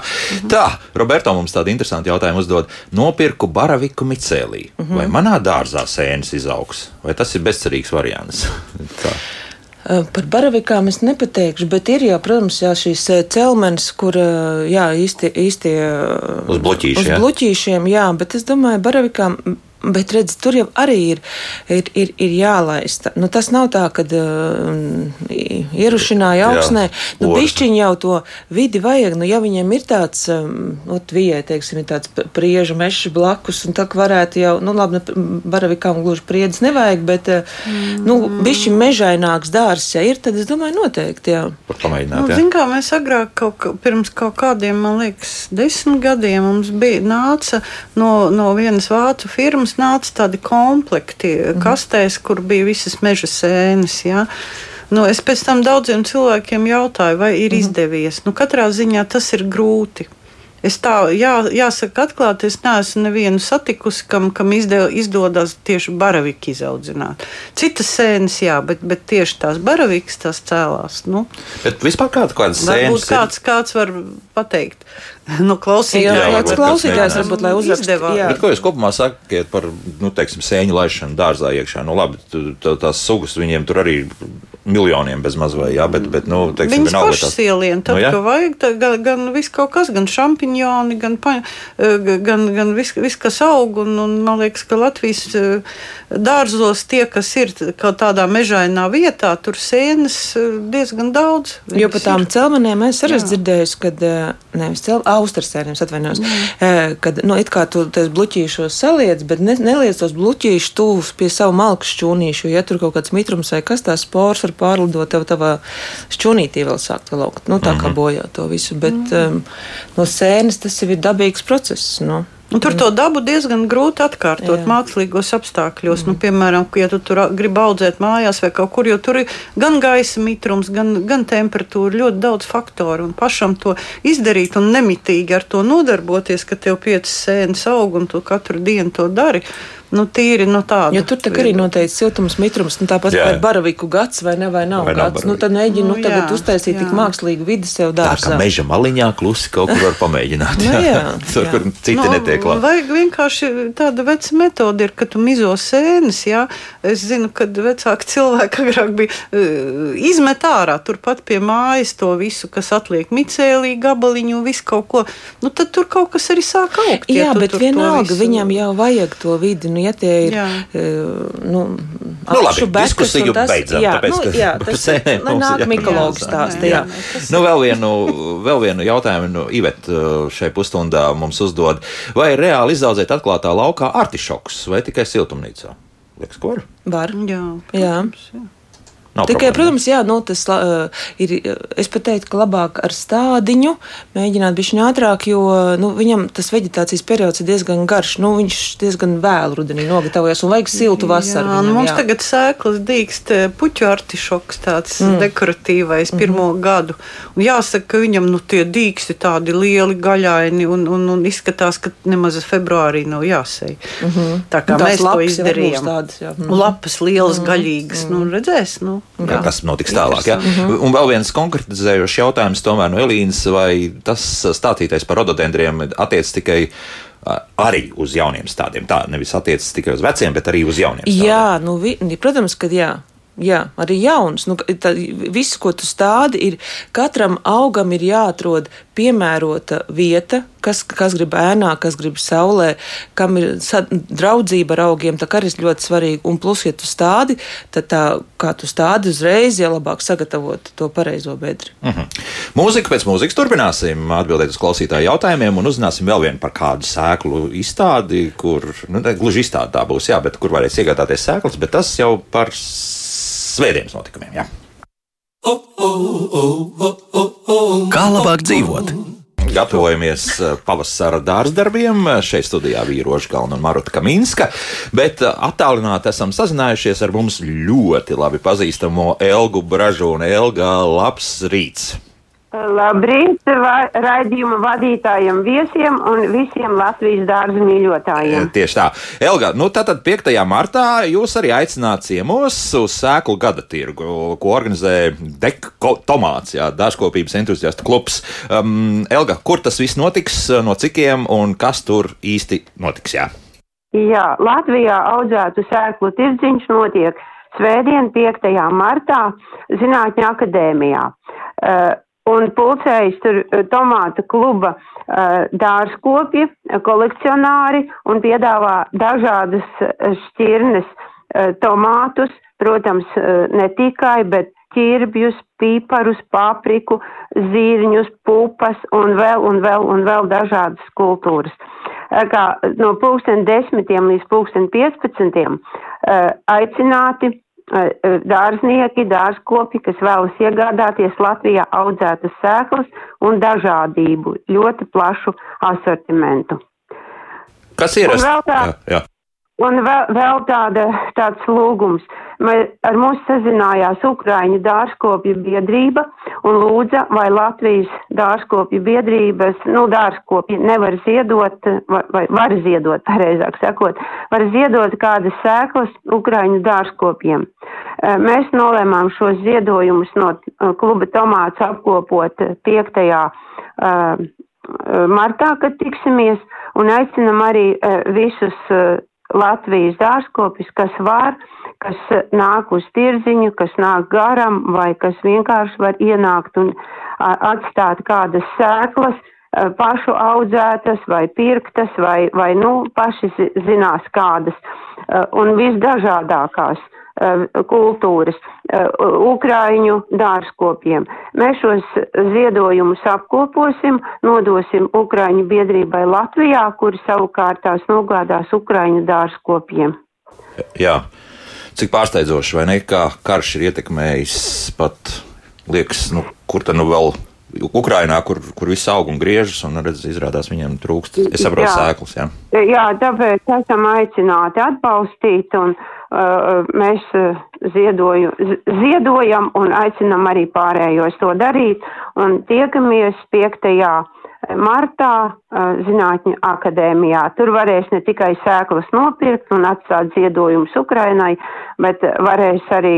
tā, Roberto mums tādu interesantu jautājumu uzdod. Nopirku baraviku micēlī. Vai manā dārzā sēnes izaugs? Vai tas ir bezcerīgs variants? Uh, (laughs) Par baravikām es nepateikšu, bet ir jau, protams, jā, šīs celmenes, kur jā, īsti, īsti Uz bloķīša, uz bloķīšiem, jā, bet es domāju, baravikām. Bet, redziet, tur jau arī ir, ir, ir, ir jālaista. Nu, tas nav tā, ka uh, ierušināja Jā, augsnē. Nu, bišķiņ jau to vidi vajag. Nu, ja viņiem ir tāds, um, ot, vijai, teiksim, ir tāds priežu mešs blakus, un tā varētu jau, nu, labi, ne, baravikām gluži priedz nevajag, bet, mm. nu, bišķi mežaināks dārs, ja ir, tad es domāju, noteikti, jā. Par pamēģināt. Nu, jā? Zin, kā mēs agrāk, kaut, kā- pirms kaut kādiem, man liekas, desmit gadiem, mums bija nāca no, no vienas vācu firmas, nāca tādi komplekti kastēs, kur bija visas meža sēnes. Ja? Nu, es pēc tam daudziem cilvēkiem jautāju, vai ir izdevies. Nu, katrā ziņā tas ir grūti. Es tā, jā, jāsaka, atklāti, es neesmu nevienu satikusi, kam, kam izdev, izdodas tieši baravīku izaudzināt. Citas sēnes, jā, bet, bet tieši tās baravīkas tās cēlās. Nu, Bet vispār kāda, kādas Varbūt sēnes ir? kāds, kāds var pateikt, (laughs) nu, klausītājs kāds varbūt, lai. Bet ko jūs kopumā sakat par nu, teiksim, sēņu laišanu dārzā iekšā? Nu, labi, tu- tu- tās sugas viņiem tur arī miljoniem bez maz vai jā, bet, bet nu, teiksim, Viņas pašas ielien, tad, Nu, jā? ka vajag, tad, gan, gan viss kaut kas, gan šampiņoni, gan, pa, eh, gan, gan viss, vis, kas aug, un, un man liekas, ka Latvijas eh, dārzos tie, kas ir kaut tādā mežainā vietā, tur sēnes eh, diezgan daudz. Jo par tām celmenēm es arī dzirdēju, kad nevis cel, austersēniem atvainojos, eh, kad, nu, it kā tu tos bluķīšos saliec, bet ne, neliec tos bluķīšus tuvus pie savu malku šķūnīšu, ja tur kaut kāds mitrums vai kas tās spors var pārlidot tev tavā šķūnītī vēl sākt vēl augt. Nu, tā kā bojā to visu, bet um, no sēnes tas jau ir dabīgs process. Nu. Un tur to dabu diezgan grūti atkārtot Jā. mākslīgos apstākļos. Nu, piemēram, ja tu tur gribi audzēt mājās vai kaut kur, jo tur ir gan gaisa mitrums, gan, gan temperatūra, ļoti daudz faktoru. Un pašam to izdarīt un nemitīgi ar to nodarboties, ka tev piecas sēnes aug un tu katru dienu to dari. Nu, tīri no tāda. Jo tur arī noteikti siltums, mitrums, nu, tāpat Jā. kā baraviku gads vai ne, vai nav Vai nav gads. Nu, baraviku. tad mēģini nu, Nu, tagad jā, uztaisīt tik jā. mākslīgu vidi sev Tā kā dārzā. meža maliņā klusi kaut kur var pamēģināt. Nu, jā, (laughs) tur, jā. kur citi netiek klāt. Vajag vienkārši tāda veca metode, ir, ka tu mizo sēnes. Jā. Es zinu, ka vecāki cilvēki agrāk bija uh, izmet ārā turpat pie mājas to visu, kas atliek micēlī, gabaliņu, visu kaut ko. Nu, tad tur kaut kas arī sāk augt. ja Jā, tu bet tur vienalga visu- viņam jau vajag to vidi. Nu, ja tie ir Jā. eh, nu, Nu, labi, akšu bekas tas- beidzam, Jā, tāpēc, nu, jā, (laughs) tas nāk ir Mikologs jāsaka. stāsta. Jā, Jā. tas- Nu, vēl, vienu, vēl vienu jautājumu nu, Ivet uh, šai pusstundā mums uzdod. Vai ir reāli izaudzēt atklātā laukā artišokus vai tikai siltumnīcā? Liekas, ko var? Var. Jā, Jā. protams, jā. Nav Tikai, problēma. protams, jā, nu, tas uh, ir. Es pat teiktu, ka labāk ar stādiņu mēģināt bišķi ātrāk, jo nu, viņam tas veģetācijas periods ir diezgan garš. Nu, viņš diezgan vēlu rudenī nogatavojas un vajag siltu vasaru. Jā, nu, viņam, mums jā. tagad sēklas dīkst eh, puķu artišoks, tāds mm. dekoratīvais Mhm. pirmo mm -hmm. gadu. Un jāsaka, ka viņam nu, tie dīksti tādi lieli, gaļaini un, un, un izskatās, ka nemaz februārī nav jāsēj. Mm -hmm. Tā kā Un tās mēs to izdarījām. tādas, jā. Mhm. Un lapas lielas, mm -hmm. gaļīgas. Nu, redzēs, nu. Jā. Kas notiks tālāk? Ja? Mhm. Un vēl viens konkretizējošs jautājums tomēr no Elīnas, vai tas stāstītais par rododendriem attiec tikai arī uz jauniem stādiem? Tā nevis attiec tikai uz veciem, bet arī uz jauniem stādiem. Jā, nu, vi, protams, ka jā. Jā, arī jauns. Nu, tā, viss, ko tu stādi, ir katram augam ir jāatrod piemērota vieta, kas, kas grib ēnā, kas grib saulē, kam ir draudzība ar augiem. Tā arī ir ļoti svarīgi. Un plus, ja tu stādi, tad tā, kā tu stādi uzreiz, ja labāk sagatavot to pareizo bedri. Mhm. Mūzika pēc mūzikas turpināsim atbildēt uz klausītāju jautājumiem un uzzināsim vēl vienu par kādu sēklu izstādi, kur, nu, ne gluži izstāde tā būs, jā, bet kur varēs iegādāties sēklas, bet tas jau par svētdienas notikumiem, jā. Kā labāk dzīvot? Gatavojamies eh, pavasara dārzdarbiem. Šeit studijā vīroša galva un Maruta Kaminska, bet eh, attālināti esam sazinājušies ar mums ļoti labi pazīstamo Elgu Bražūnu. Elga, labs rīts! Labrīt, raidījuma vadītājiem, viesiem un visiem Latvijas dārza mīļotājiem. Tieši tā. Elga, nu tātad 5. martā jūs arī aicināt ciemos uz sēklu gada tirgu, ko organizē Deko Tomāts, jā, dārzkopības entuziastu klubs. Um, Elga, kur tas viss notiks, no cikiem un kas tur īsti notiks? Jā? Jā, Latvijā audzētu sēklu tirdziņš notiek svētdien 5. martā Zinātņu akadēmijā. Uh, un pulcējas tur uh, tomāta kluba uh, dārzkopji, uh, kolekcionāri un piedāvā dažādas šķirnes tomātus, protams, ne tikai, bet ķirbjus, pīparus, papriku, zīriņus, pupas un vēl un vēl un vēl dažādas kultūras. Kā no pulksten desmitiem līdz pulksten piecpadsmitiem aicināti dārznieki, dārzkopi, kas vēlas iegādāties Latvijā audzētas sēklas un dažādību, ļoti plašu asortimentu. Kas ir? Un vēl tā- Jā, jā. Un vēl, vēl tāda, tāds lūgums. Mē- Ar mums sazinājās Ukraiņu dārzkopju biedrība un lūdza, vai Latvijas dārzkopju biedrības, nu, dārzkopji nevar ziedot, vai, vai var ziedot, pareizāk sakot, var ziedot kādas sēklas Ukraiņu dārzkopiem. Eh, Mēs nolēmām šos ziedojumus no kluba Tomāts apkopot 5. eh, martā, kad tiksimies, un aicinam arī visus Latvijas dārzkopis, kas var, kas nāk uz tirziņu, kas nāk garam vai kas vienkārši var ienākt un atstāt kādas sēklas, pašu audzētas vai pirktas vai, vai nu, paši zi- zinās kādas un visdažādākās kultūras, eh, Ukraiņu dārzkopiem. Mēs šos ziedojumus apkoposim, nodosim Ukraiņu biedrībai Latvijā, kuri savukārt tās nogādās Ukraiņu dārzkopiem. jā. Cik pārsteidzoši, vai ne? Kā karš ir ietekmējis pat, liekas, nu, kur tad nu vēl. Ukrainā, kur, kur viss aug un griežas, un redz, izrādās viņiem trūkst. Es saprotu, sēklas. Jā. Jā, tāpēc esam aicināti atbalstīt, un uh, mēs uh, ziedoju, ziedojam un aicinam arī pārējos to darīt. Un tiekamies 5. martā uh, Zinātņu akadēmijā. Tur varēs ne tikai sēklas nopirkt un atstāt ziedojumus Ukrainai, bet varēs arī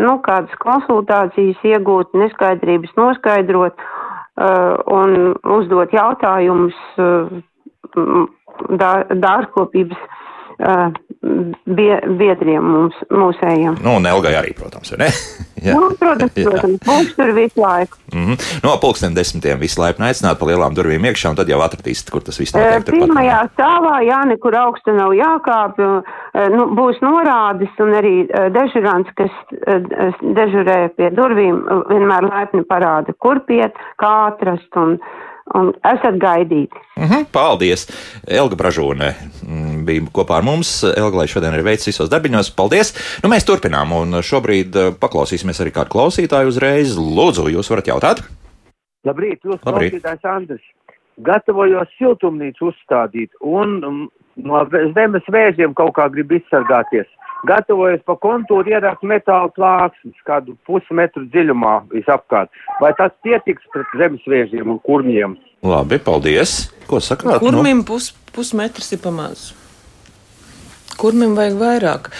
nu, kādas konsultācijas iegūt, neskaidrības noskaidrot un uzdot jautājumus. Uh, bie, biedriem mums, mūsējiem. Nu, un Elgai arī, protams? (laughs) Jā. Nu, protams, protams, būs tur visu laiku. Mm -hmm. No pulksten desmitiem visu laipni aicināt pa lielām durvīm iekšā, un tad jau atradīsiet, kur tas viss notiek. Pirmajā stāvā, jā, nekur augstu nav jākāp, nu, būs norādes un arī dežurants, kas dežurē pie durvīm, vienmēr laipni parāda, kur piet, kā atrast un un esat gaidīti. Mm -hmm, paldies! Elga Bražūne mm, bija kopā ar mums. Elga, lai šodien ir veids visos darbiņos. Paldies! Nu, mēs turpinām, un šobrīd eh, paklausīsimies arī kādu klausītāju uzreiz. Lūdzu, jūs varat jautāt? Labrīt, jūs Labrīt. klausītājs Andris. Gatavojos siltumnīcu uzstādīt un mm, no zemes vēžiem kaut kā grib izsargāties. Gatavojos pa kontūru ierakt metāla plāksnes kādu pusmetru dziļumā visapkārt. Vai tas pietiks pret zemes vēžiem un kurmiem? Labi, paldies! Ko sakāt? Kurmim pus, pusmetrs ir pamazs. Kurmim vajag vairāk.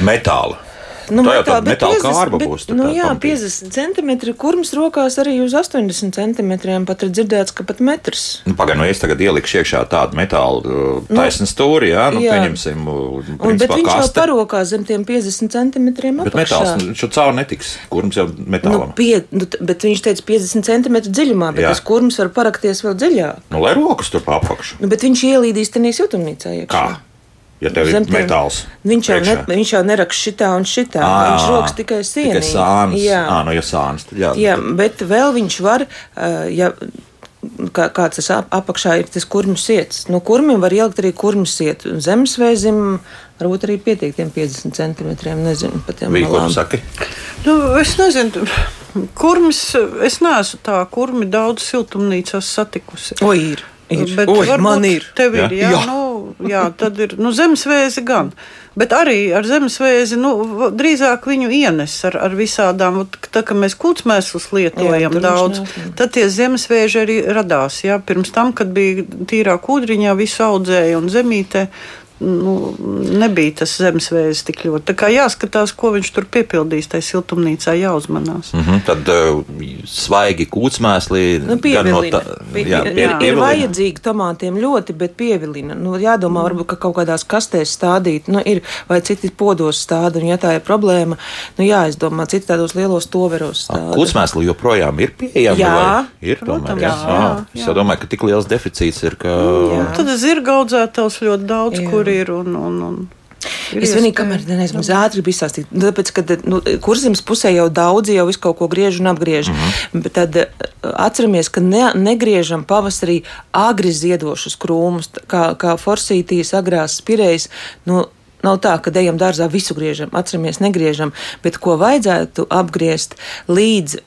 Nu, metāla. Nu, Tā jau tāda bet metāla 50 kārba bet, būs, Nu, jā, pamatīga. 50 centimetri kurms rokās arī uz 80 centimetriem. Pat ir dzirdēts, ka pat metrs. Nu, Pagaidām, no es tagad ielikšu iekšā tādu metālu uh, Nu, taisnu stūri, jā, nu, jā. pieņemsim, uh, Un, bet principā viņš jau kaste. parokā zem tiem 50 centimetriem. Bet metāls, nu, jau cauri netiks. Kurms jau Nu, metālam. pie, nu, bet viņš teica 50 centimetru dziļumā, bet Jā. tas kurms var parakties vēl dziļāk. Nu, lai rokas tur pa apakšu. Nu, bet viņš ielīdīs tenī siltumnīcā iekšā. Kā? Ja tev Zem ir metāls. Viņš jau, ne, priekšā. viņš jau neraksta šitā un šitā. Ā, viņš rokas tikai sienā. Tikai sānis. Jā. Ā, nu, ja sānis, tad jā. Jā, bet vēl viņš var, uh, ja kā, kāds tas ap- apakšā ir tas kurmju sēts. No kurmiem var ielikt arī kurmju sētu. Zemesvēzim varbūt arī pietiek tiem 50 centimetriem, nezinu, pat tiem malām. saki? Nu, es nezinu, kurmis, es neesmu tā kurmi daudz siltumnīcās satikusi. O, ir. Ir. Bet Oi, man ir. Tev ir, Jā? jā, Jā. Nu, jā, tad ir nu, zemesvēzi gan. Bet arī ar zemesvēzi nu, drīzāk viņu ienes ar, ar visādām. Tā kā mēs kūtsmēslus lietojam Jā, daudz, nāk, jā. tad tie zemesvēži arī radās. Jā, pirms tam, kad bija tīrā kūdriņā, visu audzēja un zemītē. Nu, nebija tas zemesvējs tik ļoti. Tā kā jāskatās, ko viņš tur piepildīs, tai siltumnīcā jāuzmanās. Mm -hmm, tad uh, svaigi kūtsmēsli. Nu, gan no pievilina. tā- Pie- jā, ir- pievilina. vajadzīgi tomātiem ļoti, bet pievilina. Nu, jādomā, varbūt, ka kaut kādās kastēs stādīt, nu, ir, vai citi podos stāda, un ja tā ir problēma, nu, jāizdomā, citi tādos lielos toveros stāda. Kūtsmēsli joprojām ir pieejami. Jā. vai? ir tomēr. Protams, Jā, jā, jā. Es jā. domāju, ka tik liels deficīts ir, ka. Jā. Tad zirga audzētājs ļoti daudz, Jā. Kur ir. Un, un, un ir Es vienīgi, kamēr nezinu, ātri bija stāstīt, nu, tāpēc, ka nu, kurzemes pusē jau daudzi jau visu kaut ko griež un apgriež. Mm -hmm. Tad eh, atceramies, ka ne, negriežam pavasarī agri ziedošus krūmus, kā, kā forsītīs, agrās spirējas. Nu, Nav tā, ka ejam dārzā visu griežam, atceramies, negriežam, bet ko vajadzētu apgriezt līdz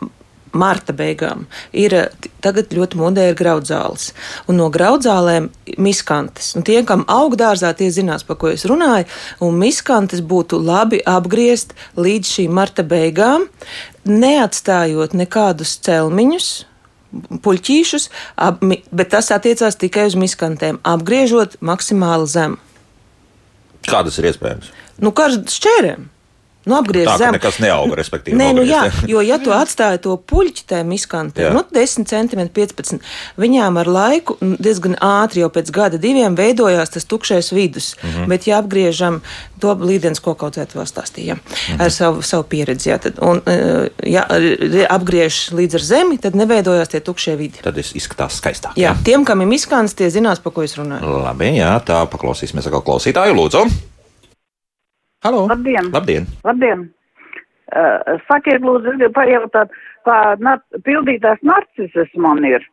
marta beigām, ir eh, tagad ļoti modē ir graudzāles. Un no graudzālēm miskantes. Nu, tie, kam aug dārzā, tie zinās, par ko es runāju. Un miskantes būtu labi apgriezt līdz šī marta beigām, neatstājot nekādus celmiņus. Puļķīšus, ap, bet tas attiecās tikai uz miskantēm, apgriežot maksimāli zem. Kā tas ir iespējams? Nu, kā ar šķērēm? Nu, apgriezt Tā, zem. nekas neauga, respektīvi, Nē, nu jā, jo ja tu atstāji to puļķi tajā miskantē, Jā. nu 10 cm, 15 viņām ar laiku nu, diezgan ātri, jau pēc gada diviem veidojās tas tukšais vidus. Mm. -hmm. Bet, ja apgriežam to līdens, ko kaut kādā vēl stāstījām Mhm. ar savu, savu pieredzi, jā, tad, un, eh, ja apgriež līdz ar zemi, tad neveidojās tie tukšie vidi. Tad izskatās skaistāk. Jā, tiem, kam ir miskants, tie zinās, par ko es runāju. Labi, jā, tā paklausīsimies atkal klausītāju. Lūdzu! Halo! Labdien! Labdien! Labdien. Uh, sakiet, lūdzu, es gribu pajautāt, kā nar pildītās narcises man ir.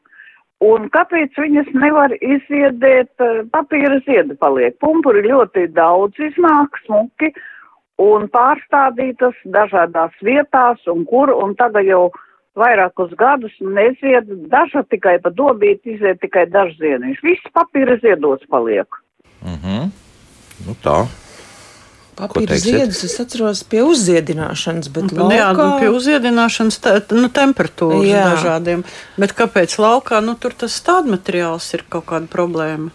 Un kāpēc viņas nevar izziedēt, uh, papīra ziedi paliek? Pumpuri ļoti daudz iznāk, smuki, un pārstādītas dažādās vietās, un kur, un tagad jau vairākus gadus nezied, daža tikai pa dobīti iziet tikai dažs ziediņš. Viss papīra ziedots paliek. Mhm. Nu, tā. Papīra ziedus es atceros pie uzziedināšanas, bet Nu, Jā, nu, laukā- pie uzziedināšanas te, nu, temperatūras Jā. dažādiem. Bet kāpēc laukā nu, tur tas stādmateriāls ir kaut kāda problēma?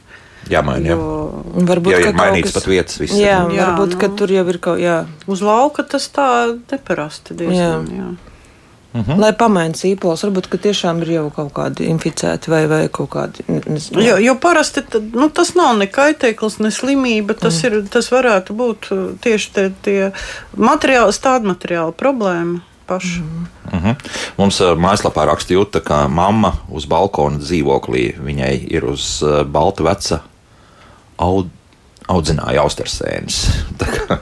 Jāmaina. Jā. Jo Un Varbūt, Ja ka ir mainīts kas- pat vietas, viss Jā. Jā, varbūt, nu. ka tur jau ir kaut kā. uz lauka tas tā neparasti diezgan. Jā. Jā. Mhm. Lai pamaina sīpols, varbūt ka tiešām ir jau kaut kādi inficēti vai, vai kaut kādi. nezinu. Jo, jo parasti tad, nu, tas nav ne kaitēklis, ne slimība. Tas, mm. ir, tas varētu būt uh, tieši tie, tie materiāli, tāda materiāla problēma paša. Mm. Mhm. Mums uh, mājaslapā raksta jūta, ka mamma uz balkona dzīvoklī viņai ir uz uh, balta veca aud, audzināja austersēnes. (laughs) Tā kā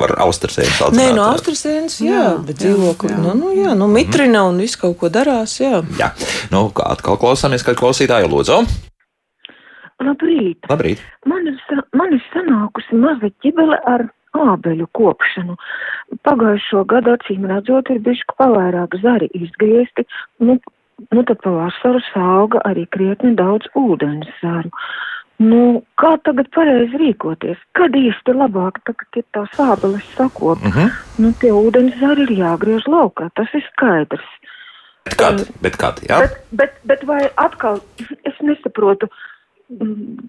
var austersēnes audzēt. Nē, no austrasēnas, jā, jā, bet dzīvokli, jā. Nu, nu, jā, nu, mitrina un viss kaut ko darās, jā. Jā, nu, kā atkal klausāmies, kad klausītāju lūdzu. Labrīt! Labrīt! Man ir, man ir sanākusi maza ķibele ar ābeļu kopšanu. Pagājušo gadu acīm redzot, ir bišķi pavairāk zari izgriezti, nu, nu tad pavasaru sauga arī krietni daudz ūdens zaru. Nu, kā tagad pareizi rīkoties? Kad īsti labāk tagad ir tās ābeles sakop? Uh -huh. Nu, tie ūdens zari ir jāgriež laukā, tas ir skaidrs. Bet kad? Bet kad jā? Bet, bet, bet vai atkal, es nesaprotu, mm,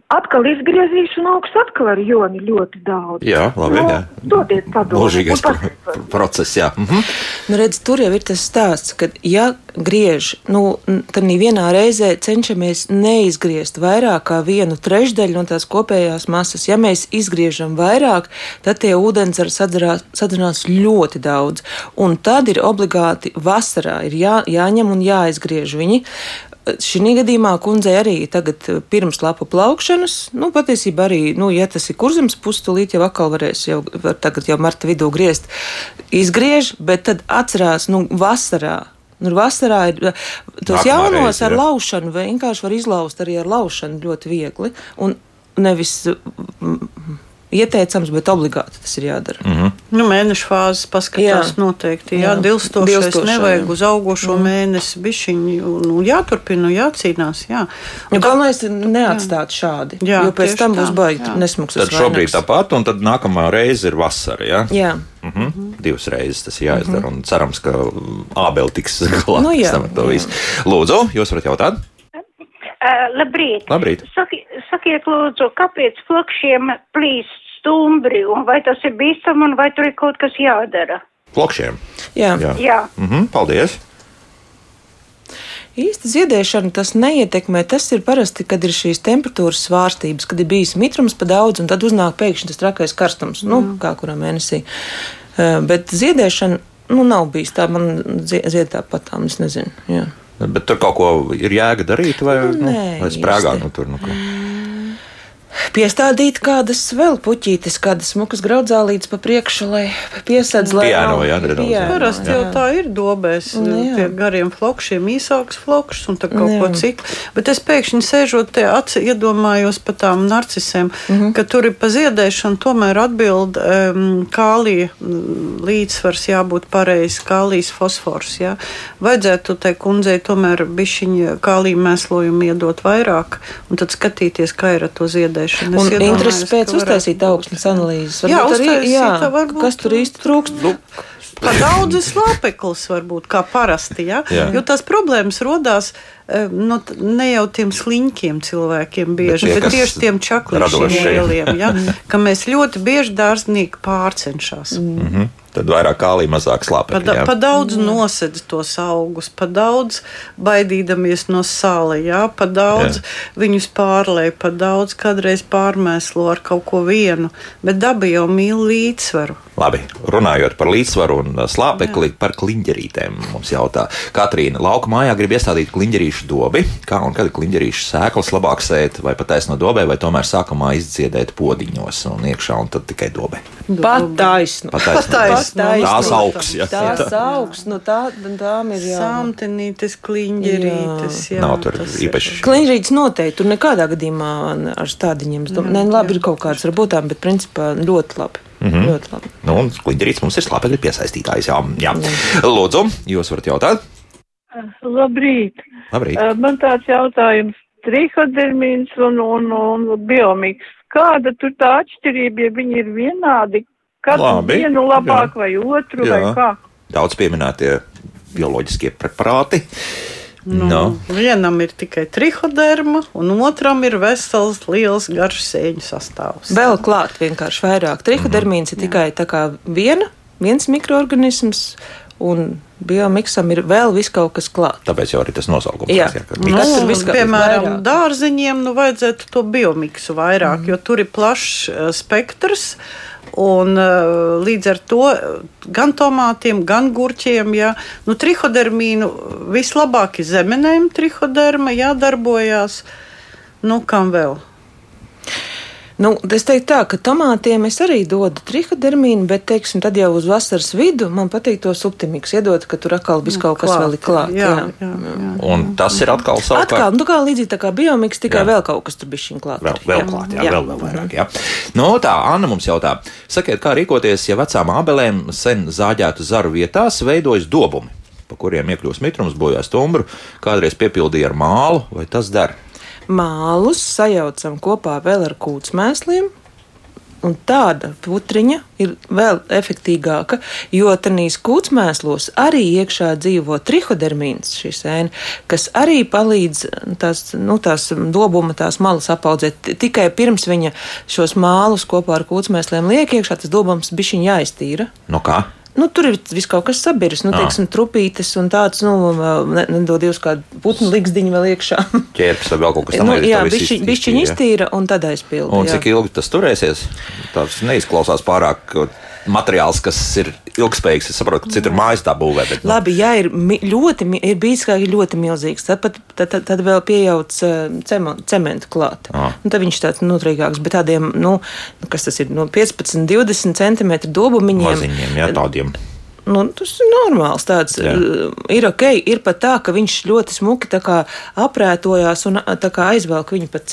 atkal izgriezīšu un augsts atkal ar joni ļoti daudz. Jā, labi. Nu, Jā. Dodiet padomu. Mūžīgais Un pro process, jā. Mhm. Nu, redz, tur jau ir tas stāsts, ka, ja griež, nu, tad vienā reizē cenšamies neizgriezt vairāk kā vienu trešdaļu no tās kopējās masas. Ja mēs izgriežam vairāk, tad tie ūdens ar sadzinās ļoti daudz. Un tad ir obligāti vasarā ir jā, jāņem un jāizgriež viņi. Šī gadījumā kundzei arī tagad eh, pirms lapu plaukšanas, nu, patiesībā arī, nu, ja tas ir kurzems pustulīt, jau atkal varēs jau, var tagad jau marta vidū griezt, izgriež, bet tad atcerās, nu, vasarā. Nu, vasarā ir tos Nākamā jaunos reize, ar jā. laušanu, vienkārši var izlaust arī ar laušanu ļoti viegli. Un nevis mm, ieteicams, bet obligāti tas ir jādara. Mm -hmm. Nu, mēneša fāzes paskatās Jā. noteikti. Jā, Jā. dilstošais Dilstošā, nevajag jā. uz augošo mm. mēnesi bišķiņu. Nu, jāturpina, jācīnās. Jā. Nu, galvenais ir neatstāt šādi, Jā, jo pēc tam tā, būs baigi jā. nesmugs. Tad šobrīd tāpat, un tad nākamā reize ir vasara. Jā, Jā. mm -hmm. divas reizes tas ir jāizdara, un cerams, ka ābeli tiks (laughs) galā Nu, jā, pēc tam ar to jā. visu. Lūdzu, jūs varat jautāt? Uh, labrīt! Labrīt. Saki, sakiet, lūdzu, kāpēc flokšiem plīst stumbri, un vai tas ir bīstami, un vai tur ir kaut kas jādara? Plokšiem. Jā. Jā. Jā. Mm -hmm. Paldies! Īsti ziedēšana tas neietekmē. Tas ir parasti, kad ir šīs temperatūras svārstības, kad ir bijis mitrums pa daudz, un tad uznāk pēkšņi tas trakais karstums, nu, kā kurā mēnesī. Bet ziedēšana nu, nav bijis tā, man zie- zied tāpat, tā, es nezinu. Jā. Bet tur kaut ko ir jēga darīt, vai, Nu, nu, nē, vai sprāgā īsti. nu, tur? Nu, ko? Piestādīt kādas vēl puķītes, kādas smukas graudzālītes pa priekšu, lai piesādz, lai Piano, jā, nedaudz, jā. Piano, Parasti jau tā ir dobēs, Nu, pie gariem flokšiem, īsāks flokšs un tā kaut Jā. ko citu. Bet es pēkšņi sēžot te aci, iedomājos par tām narcisēm, Mhm. ka tur ir pa ziedēšanu tomēr atbild um, kālija mm, līdzsvars jābūt pareizs, kālijas fosfors. Jā. Vajadzētu tai kundzei tomēr bišķiņa kālija mēslojumu iedot vairāk un tad skatīties, kā ir ar to ziedēšanu. Es Un ka pēc uztaisīt augsnes analīzes. Jā, Varbūt arī, uztaisīt, jā, tā varbūt- kas tur īsti trūkst. Nu, Pa daudz slāpeklis, varbūt kā parasti. Ja? Jā. Jo tās problēmas radās nu, t- ne jau tiem sliņķiem cilvēkiem bieži, tie, bet, bet kas tieši tiem čaklīšiem lieliem. Ja? Ka mēs ļoti bieži dārznieki pārcenšas. mm -hmm. Tad vairāk kālī, mazāk Pa, slāpekļa. da, jā. pa daudz nosedz tos augus, pa daudz baidīdamies no sāla, jā, pa daudz Jā. jā. viņus pārlēj, pa daudz kādreiz pārmēslo ar kaut ko vienu, bet daba jau mīl līdzsvaru. Labi, runājot par līdzsvaru un uh, slāpekli, par kliņģerītēm mums jautā. Katrīna, lauka mājā grib iestādīt kliņģerīšu dobi. Kā un kad kliņģerīšu sēklas labāk sēt, vai pat taisno dobē, vai tomēr sākumā izdziedēt podiņos un iekšā un tad tikai dobē? Pat taisnu. Pat taisno. Tās augs, jā. Tās augs, nu tā, tām ir jā. Samtenītes, kliņģerītes. Jā, Nav tur īpaši. Kliņģerītes noteikti, tur nekādā gadījumā ar domāju, Nē, labi, ir kaut kāds varbūt tā, bet principā ļoti labi. Mm. -hmm. Ļoti labi. Nu, un kliņģerīts mums ir slāpekļa piesaistītājs. Jā, jā. Lūdzu, jūs varat jautāt? Labrīt! Labrīt. Uh, Man tāds jautājums - trihodermīns un, un, un biomiks. Kāda tur tā atšķirība, ja viņi ir vienādi? Katru Labi, vienu labāk jā. vai otru Jā. vai kā? Daudz pieminētie bioloģiskie preparāti. Nu, Nu. Vienam ir tikai trihoderma, un otram ir vesels, liels, garš sēņu sastāvs. Vēl klāt vienkārši vairāk. Trihodermīns ir tikai tā kā viena, viens mikroorganisms, un biomiksam ir vēl kaut kas klāt. Tāpēc jau arī tas nosaukums Jā. ir. ka Nu, miks. tur viss kā- piemēram, vairāk. dārziņiem nu, vajadzētu to biomiksu vairāk, mm. jo tur ir plašs uh, spektrs. Un, uh, līdz ar to uh, gan tomātiem, gan gurķiem, ja, nu, trihodermīnu vislabāk ir zemenēm, trihoderma jādarbojās. Nu, kam vēl? Nu, es teiktu tā, ka tomātiem es arī dodu trihodermīnu, bet, teiksim, tad jau uz vasaras vidu man patīk to subtimiks iedot, ka tur atkal bija kaut kas klāt, vēl ir klāt. jā, Jā, jā, jā. Un tas ir atkal savukārt. Atkal, nu kā līdzīgi tā kā biomiks, tikai Jā. vēl kaut kas tur bija šim klāt. Vēl, vēl klāt, jā, Jā. vēl, vēl vairāk. Jā. Nu, tā, Anna mums jautā, sakiet, kā rīkoties, ja vecām abelēm sen zāģētu zaru vietās veidojas dobumi, pa kuriem iekļūst mitrums, bojā stumbru, kādreiz piepildīja ar mālu, vai tas der? Mālus sajaucam kopā vēl ar kūtsmēsliem. Un tāda putriņa ir vēl efektīvāka, jo tanīs kūtsmēslos arī iekšā dzīvo trihodermīns, šī sēne, kas arī palīdz tās, nu, tās dobuma, tās malas apaudzēt. Tikai pirms viņa šos mālus kopā ar kūtsmēsliem liek iekšā, tas dobums bišķiņ jāiztīra. No kā? Nu, tur ir viss kaut kas sabirs, nu, Ā. teiksim, trupītes un tāds, nu, ne- nedod Dievs kādu putnu liksdiņu vēl iekšā. Ķērpes vai vēl kaut kas nu, tamlīdzīgs. jā, to visu bišķiņ, iztīra, un tad aizpilda. Un jā. cik ilgi tas turēsies? Tas neizklausās pārāk materiāls, kas ir ilgspējīgs. Es saprotu, ka citur mājas tā būvē. Bet, nu, Labi, ja ir ļoti, ir bijis kā ļoti milzīgs, tad, pat, tad, tad, tad vēl pieejauc uh, cementu klāt. Ā. Un tad viņš tāds noturīgāks, bet tādiem, nu, nu, kas tas ir, no 15, 20 centimetru dobumiņiem. maziņiem, jā, tādiem. Nu, tas ir normāls. Tāds, Jā. uh, ir ok, ir pat tā, ka viņš ļoti smuki aprētojās un uh, aizvelk viņu pat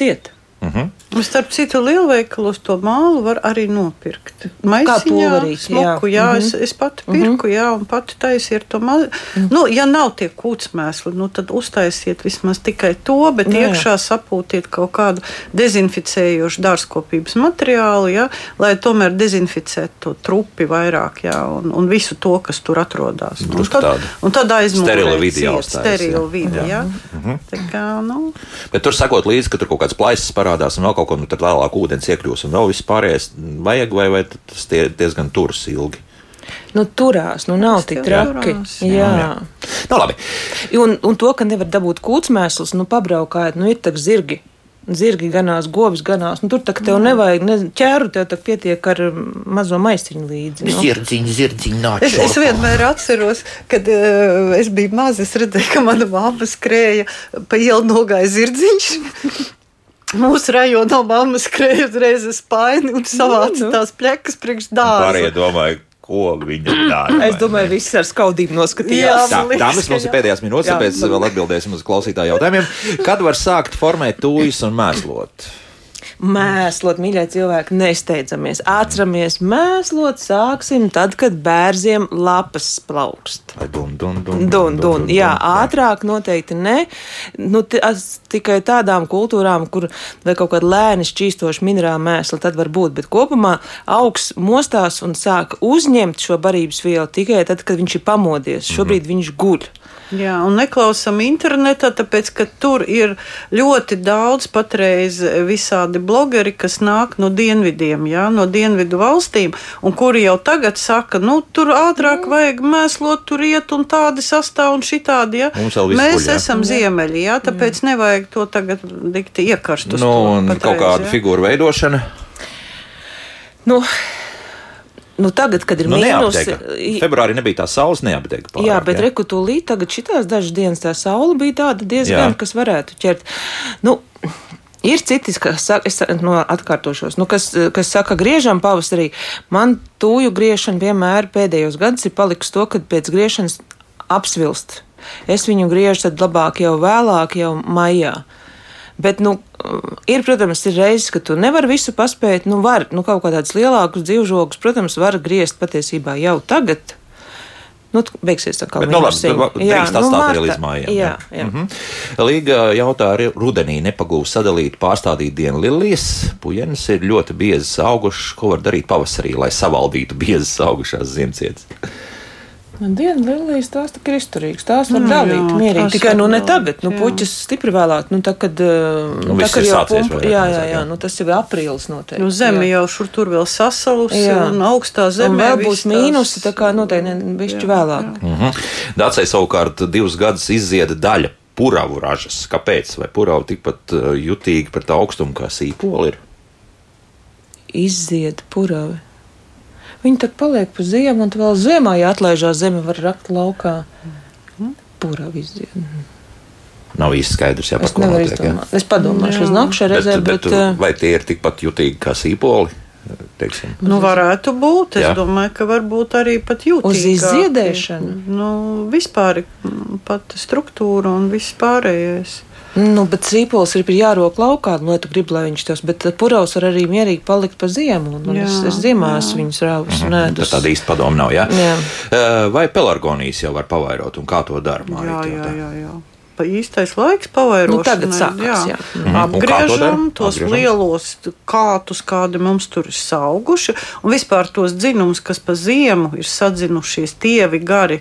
ciet. Mhm. Starp citu, lielveikalos to mālu var arī nopirkt. Maisiņā, smuku, jā. jā, Mhm. es, es pati pirku, jā, un pati taisiet to malu. Nu, ja nav tie kūtsmēsli, nu, tad uztaisiet vismaz tikai to, bet Nu, jā. iekšā sapūtiet kaut kādu dezinficējošu dārzkopības materiālu, jā, lai tomēr dezinficētu to trupi vairāk, jā, un, un visu to, kas tur atrodas. Un Drusku tad, tādu un tad aizmūrēt sterila vidi jāuzstājas, Sterila vidi, Jā. jā. Mhm. Tā kā, nu, Bet tur sakot līdzi, ka tur kaut kāds plaisas parādās un vēl kaut ko, nu tad vēlāk ūdens iekļūs un vēl viss pārējais vajag, vai, vai tas tie, diezgan turas ilgi. Nu, turās, nu nav tik traki. turās, Jā. jā. Nu, labi. Un, un to, ka nevar dabūt kūtsmēslus, nu, pabraukājot, nu, ir tā zirgi. Zirgi ganās, govis ganās. Nu, tur tā kā tev nevajag ne, ķēru, tev tā pietiek ar mm, mazo maisiņu līdzi. Nu. Zirdziņi, zirdziņi nāk. Es, es vienmēr atceros, kad uh, es biju maza, es redzēju, ka mana mamma skrēja pa ielu nogāja zirdziņš. (laughs) Mūsu rajonā mamma skrēja uzreiz uz spaini un savāca Nu, nu. tās plekas priekš Pārējie dārza. domāju, ko viņa dara. Es domāju, viss ar skaudību Jā, noskatījās. Tā, man liekas, dāmas, mums ir jā. pēdējās minūtes, Jā. tāpēc vēl atbildēsim uz klausītāju jautājumiem. Kad var sākt formēt tūjas un mēslot? Mēslot, mīļie cilvēki, nesteidzamies. Atceramies, mēslot sāksim tad, kad bērziem lapas plaukst. Dun, dun, dun, Dun, dun, jā, ātrāk noteikti ne. Nu, tikai tādām kultūrām, kur vai kaut kāda lēni šķīstoša minerāla mēsla, tad var būt. Bet kopumā augs mostās un sāk uzņemt šo barības vielu tikai tad, kad viņš ir pamodies. Šobrīd viņš guļ. Jā, un neklausām internetā, tāpēc, ka tur ir ļoti daudz patreiz visādi blogeri, kas nāk no dienvidiem, jā, no dienvidu valstīm, un kuri jau tagad saka, nu, tur ātrāk vajag mēslot, tur iet un tādi sastāv un šitādi, jā. Mēs jā. esam ziemeļi, jā, tāpēc nevajag to tagad dikti iekarst Nu, to. un patreiz, kaut kāda jā. figūra veidošana. Nu, nu tagad, kad ir Nu, mīnus. Februārī nebija tā saules neapdega. Pārāk, Jā, bet reku tūlīt tagad šitās dažas dienas tā saule bija tāda diezgan, Jā. kas varētu ķert. Nu, Ir citas, kas saka, es no, atkārtošos, nu, kas, kas saka, griežam pavasarī. Man tūju griešana vienmēr pēdējos gados ir palikusi to, ka pēc griešanas apsvilst. Es viņu griežu tad labāk jau vēlāk, jau maijā. Bet, nu, ir, protams, ir reizes, ka tu nevari visu paspēt. Nu, var, nu, kaut kādus lielākus dzīvžogus, protams, var griezt patiesībā jau tagad. Nu, beigsies tā kā Bet, nu, labi, mīnusiņi. bet drīkst atstāt arī martā. mājām. Jā, jā. Mhm. Līga jautā, arī rudenī nepagūs sadalīt pārstādīt dienu lilijas. Pujenes ir ļoti biezas augušas. Ko var darīt pavasarī, lai savaldītu biezas augušās ziemcietas? Dienu lilijas tās tā ir izturīgas. Tās var Nu, dalīt jā, mierīgi. Tikai nu ne tagad. Nu, jā. puķis stipri vēlāk. Nu, tā, kad, uh, Nu, tā, kad ir jau sācies pumpa, jā, jā, jā, jā. nu, tas jau ir aprīlis noteikti. Nu, zeme jā. jau šur tur vēl sasalusi, Jā. un augstā zemē Un vēl būs tās- mīnusi, tā kā noteikti bišķi vēlāk. Mhm. Dācei savukārt divus gadus izzieda daļa puravu ražas. Kāpēc? Vai puravu tikpat uh, jutīgi pret augstumu kā sīpoli ir? Izzied puravi. Viņi tad paliek pa ziemu, un tad vēl ziemā, ja atlaižās zeme, var rakt laukā. Puravi izzied. Nav īsti skaidrs, jā, Es par ko notiek. jā. izdomāt. Es padomāšu uz nākšā reizē, bet, bet, eh, vai tie ir tikpat jutīgi kā sīpoli? Teiksim? Nu, varētu būt. Es Jā. Jā. domāju, ka varbūt arī pat jūtīgi. Uz izdziedēšanu? Nu, vispār mm, pat struktūra un viss pārējais. Nu, bet sīpols ir jārok laukā, nu, lai tu gribi, lai viņš tos, bet puravs var arī mierīgi palikt pa ziemu. Un, un es, Jā, es ziemās jā. viņus rāvus un Mhm, ēdu. tad Tāda īsta padoma nav. Jā? Jā. Eh, Vai pelargonijas jau var pavairot un kā to dara? Jā, jā, jā. jā. Pa īstais laiks pavairošanai. Nu, tagad sākās, jā. Mhm. Un kā to? Apgriežam tos Apgriežam? lielos kātus, kādi mums tur ir sauguši, un vispār tos dzinumus, kas pa ziemu ir sadzinušies, tievi gari.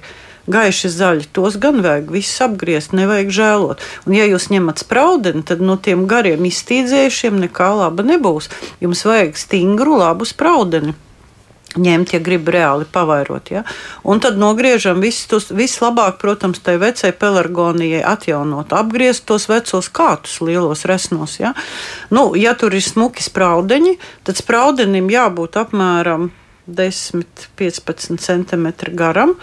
Gaiši zaļi, tos gan vajag visus apgriezt, nevajag žēlot. Un, ja jūs ņemat spraudeni, tad no tiem gariem iztīdzējušiem nekā laba nebūs. Jums vajag stingru, labu spraudeni ņemt, ja grib reāli pavairot. Ja? Un tad nogriežam visus tos, vislabāk, protams, tai vecai pelargonijai atjaunot, apgriezt tos vecos kātus lielos resnos. Ja? Nu, ja tur ir smuki spraudeņi, tad spraudenim jābūt apmēram 10-15 cm garam.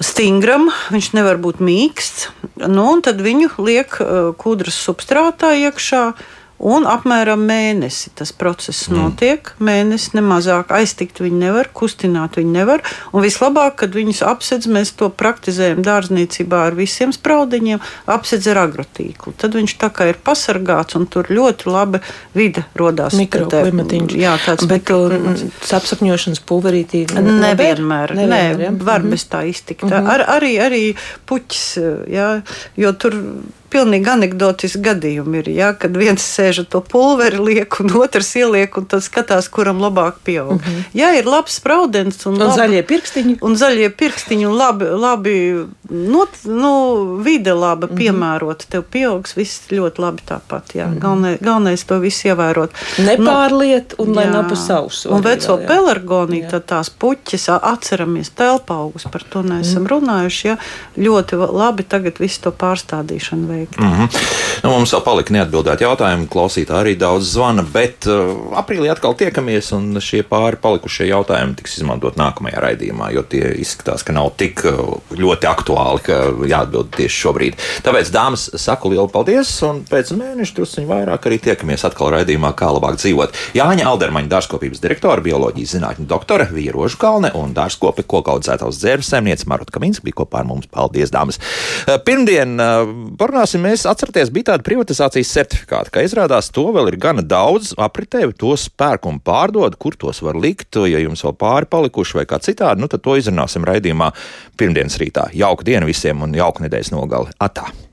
Stingram, viņš nevar būt mīksts. Nu, tad viņu liek uh, kūdras substrātā iekšā. Un apmēram mēnesi tas process mm. notiek. Mēnesis nemazāk aiztikt viņi nevar, kustināt viņi nevar. Un vislabāk, kad viņus apsedz, mēs to praktizējam dārzniecībā ar visiem spraudiņiem, apsedz ar agrotīklu. Tad viņš tā kā ir pasargāts un tur ļoti labi vide rodās. Mikroklimatiņš. Jā, tāds Bet uh, mikroklimats. apsakņošanas pulverītī Nevienmēr, nevienmēr ja? var Mhm. bez tā iztikt. Mhm. Ar, arī, arī puķis, jā, jo tur pilnīgi anekdotiski gadījumi ir, jā, kad viens sēž ar to pulveri, liek, un otrs ieliek, un tad skatās, kuram labāk pieaug. Mhm. Jā, ir labs spraudens un, Un zaļie pirkstiņi. Un zaļie pirkstiņi un labi, labi not, nu, vide laba Mhm. piemērota. Tev pieaugs viss ļoti labi tāpat. Jā. Galvenais, galvenais to visu ievērot. Nepārliet, un lai jā. nav pa sausu Un veco pelargoniju, tad tās puķis, atceramies telpa augus, par to neesam Mhm. runājuši. Jā. Ļoti labi tagad visu to pārstādīšanu veikt. Mm -hmm. nu, mums vēl palika neatbildēti jautājumi. Klausītāji arī daudz zvana, bet uh, aprīlī atkal tiekamies, un šie pāri palikušie jautājumi tiks izmantot nākamajā raidījumā, jo tie izskatās, ka nav tik uh, ļoti aktuāli, ka jāatbild tieši šobrīd. Tāpēc, dāmas, saku lielu paldies, un pēc mēneša druskuļi vairāk arī tiekamies atkal raidījumā, kā labāk dzīvot. Jāņa Aldermaņa dārzkopības direktore, bioloģijas zinātņu doktore Vīrožu Kalne un dārzkopi kokaudzētājs dzērves saimniece Marta Kaminska bija kopā ar mums. Paldies, dāmas! Uh, Pirmdien uh, parunāsim mēs atcerieties, bija tāda privatizācijas certifikāta, ka izrādās to vēl ir gana daudz apritē, tos pērk un pārdod, kur tos var likt, ja jums vēl pāri palikuši vai kā citādi, nu tad to izrunāsim raidījumā pirmdienas rītā. Jauka diena visiem un jauka nedēļas nogali. Atā!